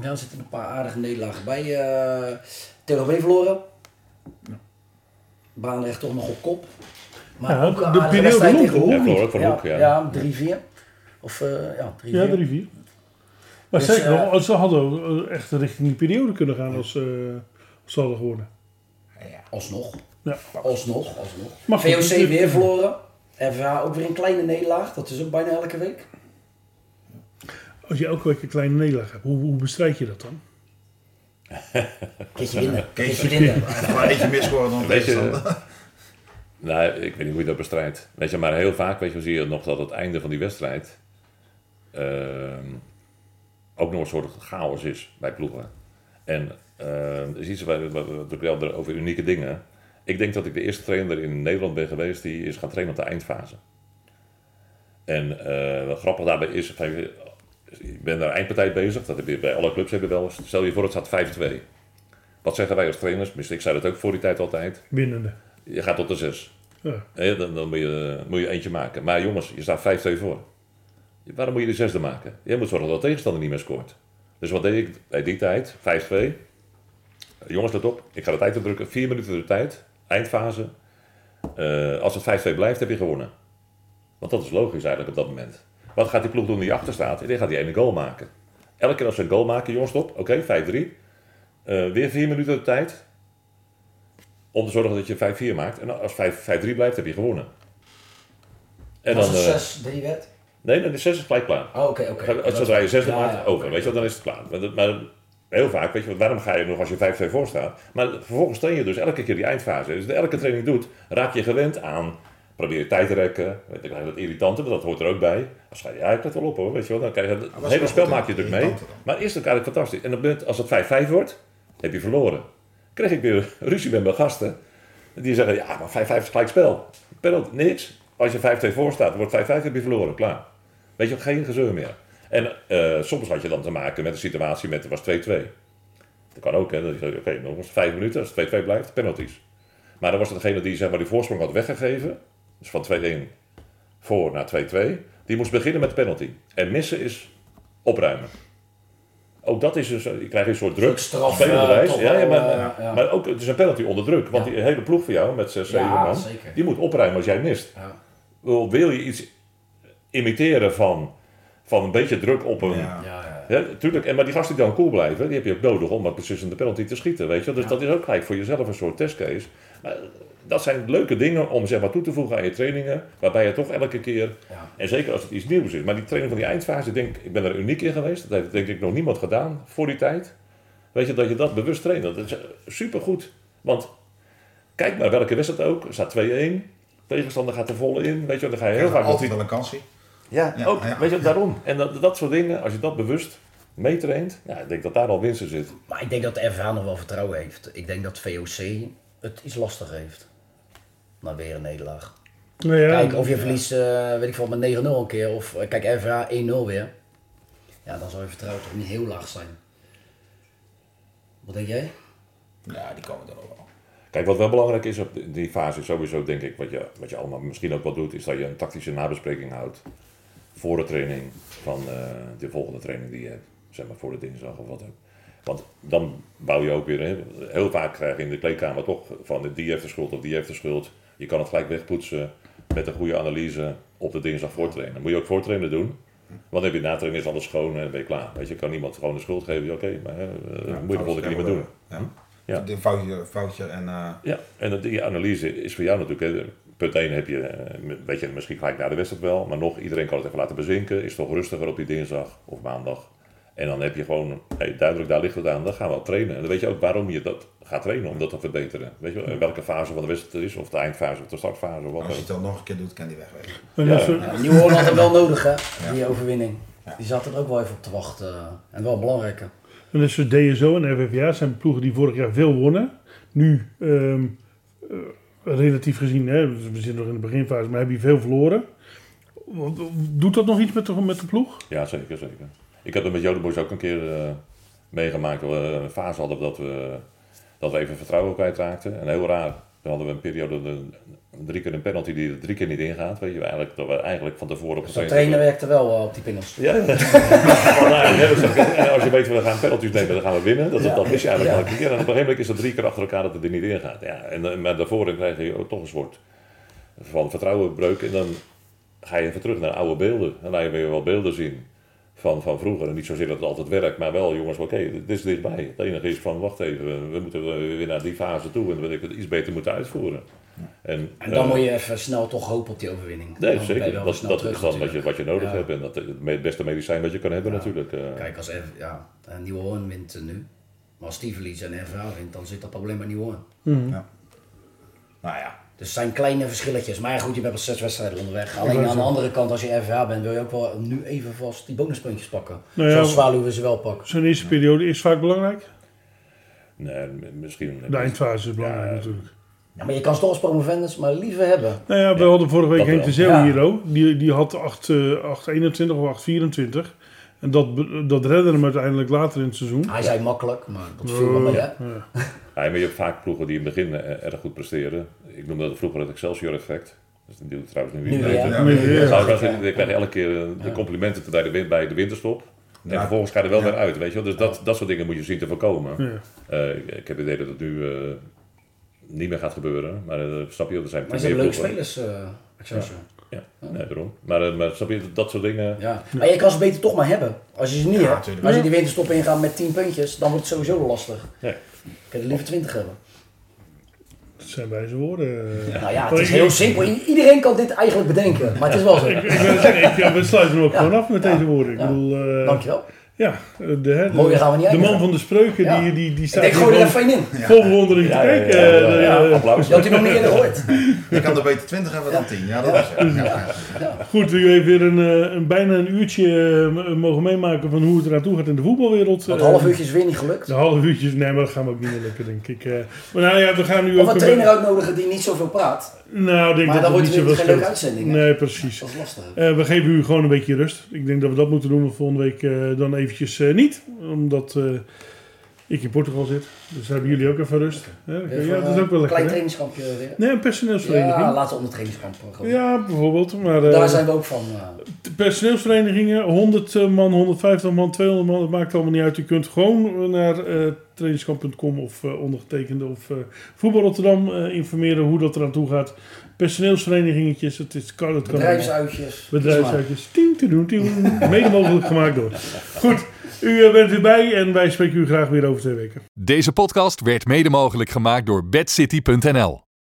Ja, er zitten een paar aardige nederlagen bij. eh TLB verloren. Baanrecht toch nog op kop. Maar Ja, ook de periode tegen. Hoek. Ja, ook ja, Hoek, ja. Ja, 3-4. Of eh, ja, 3-4. Ja, 3-4. Maar Dus, zeker eh, nog, als ze hadden eh, echt richting die periode kunnen gaan als, eh, als ze hadden gewonnen. Alsnog. Ja. Alsnog, alsnog. Maar goed, VOC weer verloren. FH ook weer een kleine nederlaag. Dat is ook bijna elke week. Als je elke week een kleine nederlaag hebt, hoe, hoe bestrijd je dat dan? Keertje winnen. Keertje winnen. Maar eentje meer scoren dan Weet je. Nou, ik weet niet hoe je dat bestrijdt. Weet je, maar heel vaak weet je, zie je nog dat het einde van die wedstrijd ehm, ook nog een soort chaos is bij ploegen. En er is iets we over unieke dingen. Ik denk dat ik de eerste trainer in Nederland ben geweest die is gaan trainen op de eindfase. En wat grappig daarbij is, ik ben daar eindpartij bezig, dat heb je bij alle clubs hebben wel. Stel je voor het staat 5-2. Wat zeggen wij als trainers? Ik zei dat ook voor die tijd altijd. Winnende. Je gaat tot de 6. Ja. Dan dan moet, je, moet je eentje maken. Maar jongens, je staat 5-2 voor. Waarom moet je de zesde maken? Je moet zorgen dat de tegenstander niet meer scoort. Dus wat deed ik bij die tijd? 5-2. Jongens, let op. Ik ga de tijd opdrukken. 4 minuten de tijd. Eindfase. Eh, als het 5-2 blijft, heb je gewonnen. Want dat is logisch eigenlijk op dat moment. Wat gaat die ploeg doen die achter staat? Die gaat die ene goal maken. Elke keer als ze een goal maken, jongens, stop. Oké, 5-3. Eh, weer 4 minuten de tijd. Om te zorgen dat je 5-4 maakt. En als 5-3 blijft, heb je gewonnen. En Als dan, het eh, 6-3 werd? nee, dan is 6 is gelijk klaar. Oh, oké, oké. Als zodra je 6 Ja, maakt, ja, over. Weet je wel, dan is het klaar. Maar, maar heel vaak, weet je, waarom ga je nog als je 5-2 voor staat? Maar vervolgens train je dus elke keer die eindfase. Dus elke training doet, raak je gewend aan. Probeer je tijd te rekken. Weet je dat irritante, maar dat hoort er ook bij. Ga je, ja, ik let wel op hoor. Weet je wel, dan krijg je het, hele spel maak je natuurlijk mee. Dan. Maar eerst eigenlijk fantastisch. En op het moment, als het 5-5 wordt, heb je verloren. Kreeg ik weer ruzie met mijn gasten. Die zeggen, ja, maar 5-5 is gelijk spel. Penalty, niks. Als je 5-2 voor staat, wordt 5-5, heb je verloren. Klaar. Weet je, geen gezeur meer. En eh, soms had je dan te maken met een situatie met, het was 2-2. Dat kan ook, hè. Dat je zegt, Oké, nog eens 5 minuten, als het 2-2 blijft, penalties. Maar dan was degene die zeg maar, die voorsprong had weggegeven. Dus van 2-1 voor naar 2-2. Die moest beginnen met penalty. En missen is opruimen. Ook dat is dus, je krijgt een soort druk. Straf, spelerwijs. eh, ja, ja, maar, eh, ja. maar ook, het is een penalty onder druk. Want Ja. die hele ploeg van jou, met 6, 7 Ja, man, zeker. die moet opruimen als jij mist. Ja. Wil, wil je iets imiteren van, van een beetje druk op een... Ja. Tuurlijk. En, maar die gasten die dan cool blijven, die heb je ook nodig om precies de penalty te schieten. Weet je? Dus dat is ook gelijk voor jezelf een soort testcase. Maar dat zijn leuke dingen om zeg maar, toe te voegen aan je trainingen, waarbij je toch elke keer, Ja. en zeker als het iets nieuws is, maar die training van die eindfase, ik denk, ik ben er uniek in geweest. Dat heeft denk ik nog niemand gedaan voor die tijd. Weet je, dat je dat bewust traint. Dat is supergoed. Want kijk maar welke wedstrijd ook, er staat 2-1. Tegenstander gaat er vol in. Weet je, wel, dan ga je heel vaak altijd wel een kansje. Ja, Ja, ook. ja. Weet je, daarom. En dat, dat soort dingen, als je dat bewust meetraint, ja, ik denk dat daar al winst in zit. Maar ik denk dat de FH nog wel vertrouwen heeft. Ik denk dat VOC het iets lastiger heeft. Na weer een nederlaag. Nou ja, Kijk, of je verliest, eh, weet ik veel, met 9-0 een keer. Of eh, kijk, FH 1-0 weer. Ja, dan zou je vertrouwen toch niet heel laag zijn. Wat denk jij? Ja, die komen er ook wel. Kijk, wat wel belangrijk is op die- die fase, sowieso denk ik, wat je, wat je allemaal misschien ook wel doet, is dat je een tactische nabespreking houdt. Voor de training van eh, de volgende training die je hebt. Zeg maar voor de dinsdag of wat ook. Want dan bouw je ook weer, hè, heel vaak krijg je in de kleedkamer toch van die heeft de schuld of die heeft de schuld. Je kan het gelijk wegpoetsen met een goede analyse op de dinsdag voortrainen. Moet je ook voortrainen doen. Want dan heb je na training is alles schoon en ben je klaar. Weet je, kan niemand gewoon de schuld geven. Oké, maar hè, eh, moet je de volgende keer niet meer doen. Ja. Ja. Een foutje, foutje en... eh, Ja, en die analyse is voor jou natuurlijk. Hè, punt 1 heb je, eh, weet je, misschien gelijk na de wedstrijd wel, maar nog, iedereen kan het even laten bezinken. Is toch rustiger op die dinsdag of maandag. En dan heb je gewoon, hey, duidelijk, daar ligt het aan, dan gaan we al trainen. En dan weet je ook waarom je dat gaat trainen, om dat te verbeteren. Weet je welke fase van de wedstrijd het is, of de eindfase of de startfase of wat als je het dan nog een keer doet, kan die wegwezen. en Ja. als we- Ja, Nieuw Holland had wel nodig, hè? Die overwinning. Ja. Die zaten er ook wel even op te wachten. En wel belangrijk. hè. En dus DSO en FFA zijn ploegen die vorig jaar veel wonnen. Nu, ehm, eh, relatief gezien, hè, we zitten nog in de beginfase, maar hebben die veel verloren. Doet dat nog iets met de, met de ploeg? Ja, zeker, zeker. Ik heb het met Jodenboys ook een keer eh, meegemaakt. Dat we een fase hadden dat we, dat we even vertrouwen kwijtraakten. En heel raar, dan hadden we een periode, de, drie keer een penalty die er drie keer niet ingaat. Weet je, eigenlijk, dat we eigenlijk van tevoren op Dus dat trainer werkte wel eh, op die pingels. Ja, ja. Maar nou, ja, ook- als je weet, we gaan penalties nemen, dan gaan we winnen. Dat, dat, dat mis je eigenlijk elke keer. En op een gegeven moment is dat drie keer achter elkaar dat het er niet in gaat. Ja, en, eh, maar daarvoor krijg je ook toch een soort van vertrouwenbreuk. En dan ga je even terug naar oude beelden. En dan laat je weer wel beelden zien van, van vroeger. En niet zozeer dat het altijd werkt, maar wel jongens, oké, dit is dichtbij. Het enige is van, wacht even, we- moeten weer naar die fase toe. En dat ik het iets beter moeten uitvoeren. En, En dan eh, moet je even snel toch hopen op die overwinning. Nee, Dan zeker. Dat, dat terug is dan wat je, wat je nodig Ja. hebt. En dat het beste medicijn wat je kan hebben Ja. natuurlijk. eh. Kijk, als F, ja, eh, Nieuw Hoorn wint nu. Maar als die verliest en FH wint, dan zit dat probleem bij Nieuw Hoorn. Nou ja, Dus het zijn kleine verschilletjes. Maar ja, goed, je bent al zes wedstrijden onderweg. Alleen aan de andere kant, als je FH bent, wil je ook wel nu even vast die bonuspuntjes pakken. Nou ja, Zoals Zwaluwe ze wel pakken. Zo'n eerste periode is vaak belangrijk. Nee, misschien. De eindfase is belangrijk Ja, natuurlijk. Ja, maar je kan ze toch als promovendus maar liever hebben. Nou ja, we Ja, hadden vorige week Henk de Zeeuw Ja. hier ook. Die, die had 8, eh, 821 of 824. En dat, dat redde hem uiteindelijk later in het seizoen. Hij zei makkelijk, maar dat viel wel mee, hè? Ja, maar je hebt vaak ploegen die in het begin eh, erg goed presteren. Ik noemde dat vroeger het Excelsior effect. Dat is natuurlijk trouwens nu weer. ja. Ja, ja. Dan krijg elke keer eh, de complimenten bij de, win- bij de winterstop. En Ja. vervolgens ga je er wel Ja. weer uit, weet je wel. Dus dat, dat soort dingen moet je zien te voorkomen. Ja. Eh, ik ik heb het idee dat het nu eh, niet meer gaat gebeuren. Maar uh, snap je, er zijn Maar ze meer hebben leuke spelers, eh Excelsior. Ja, nee, daarom. Maar, maar snap je, dat soort dingen... Ja. Maar je kan ze beter toch maar hebben. Als je ze niet Ja, hebt, als je die winterstop ingaat met 10 puntjes, dan wordt het sowieso lastig. Nee. Ik kan er liever 20 hebben. Zijn wijze woorden. Nou ja, het is ik- heel simpel. Iedereen kan dit eigenlijk bedenken, maar het is wel zo. Ik wil zeggen, ik, ja, we sluiten hem ook Ja. gewoon af met Ja. deze woorden. Ik Ja. bedoel, eh, Dankjewel. Ja, de, gaan we niet de man van de spreuken, Ja. die, die, die Ik staat gooi er even in. vol bewondering te Ja, ja, ja, kijken. ja, Eh, ja, eh, applaus. Je had die nog niet eerder gehoord. Je kan er beter 20 hebben dan 10. Ja, dat is het. Ja, ja. Goed, u heeft weer een, eh, een, bijna een uurtje eh, mogen meemaken van hoe het eraan toe gaat in de voetbalwereld. Want Eh, half uurtje is weer niet gelukt. De half uurtjes, nee, maar dat gaan we ook niet meer lukken, denk ik. Eh, maar nou ja, we gaan nu Of ook... een- trainer uitnodigen die niet zoveel praat. Nou, ik denk Maar dat dan wordt niet het geen leuke uitzending. hè? Nee, precies. Dat is lastig. Eh, we geven u gewoon een beetje rust. Ik denk dat we dat moeten doen volgende week eh, dan eventjes eh, niet. Omdat ik in Portugal zit. Dus hebben jullie ook even rust. Ja, ja, dat is eh, ook wel een lekker. klein hè? trainingskampje weer. Nee, een personeelsvereniging. Ja, Ja, laten we onder trainingskamp eh, gaan. bijvoorbeeld. Maar eh, Daar zijn we ook van. eh. personeelsverenigingen, 100 man, 150 man, 200 man, dat maakt allemaal niet uit. U kunt gewoon naar eh trainingskamp.com of eh, ondergetekende of eh Voetbal Rotterdam eh, informeren hoe dat eraan toe gaat. Personeelsverenigingetjes, het is kan, het kan bedrijfsuitjes. Bedrijfsuitjes. Tien, te doen, tien. Mede mogelijk gemaakt door. Goed, u eh, bent erbij en wij spreken u graag weer over twee weken. Deze podcast werd mede mogelijk gemaakt door bedcity.nl.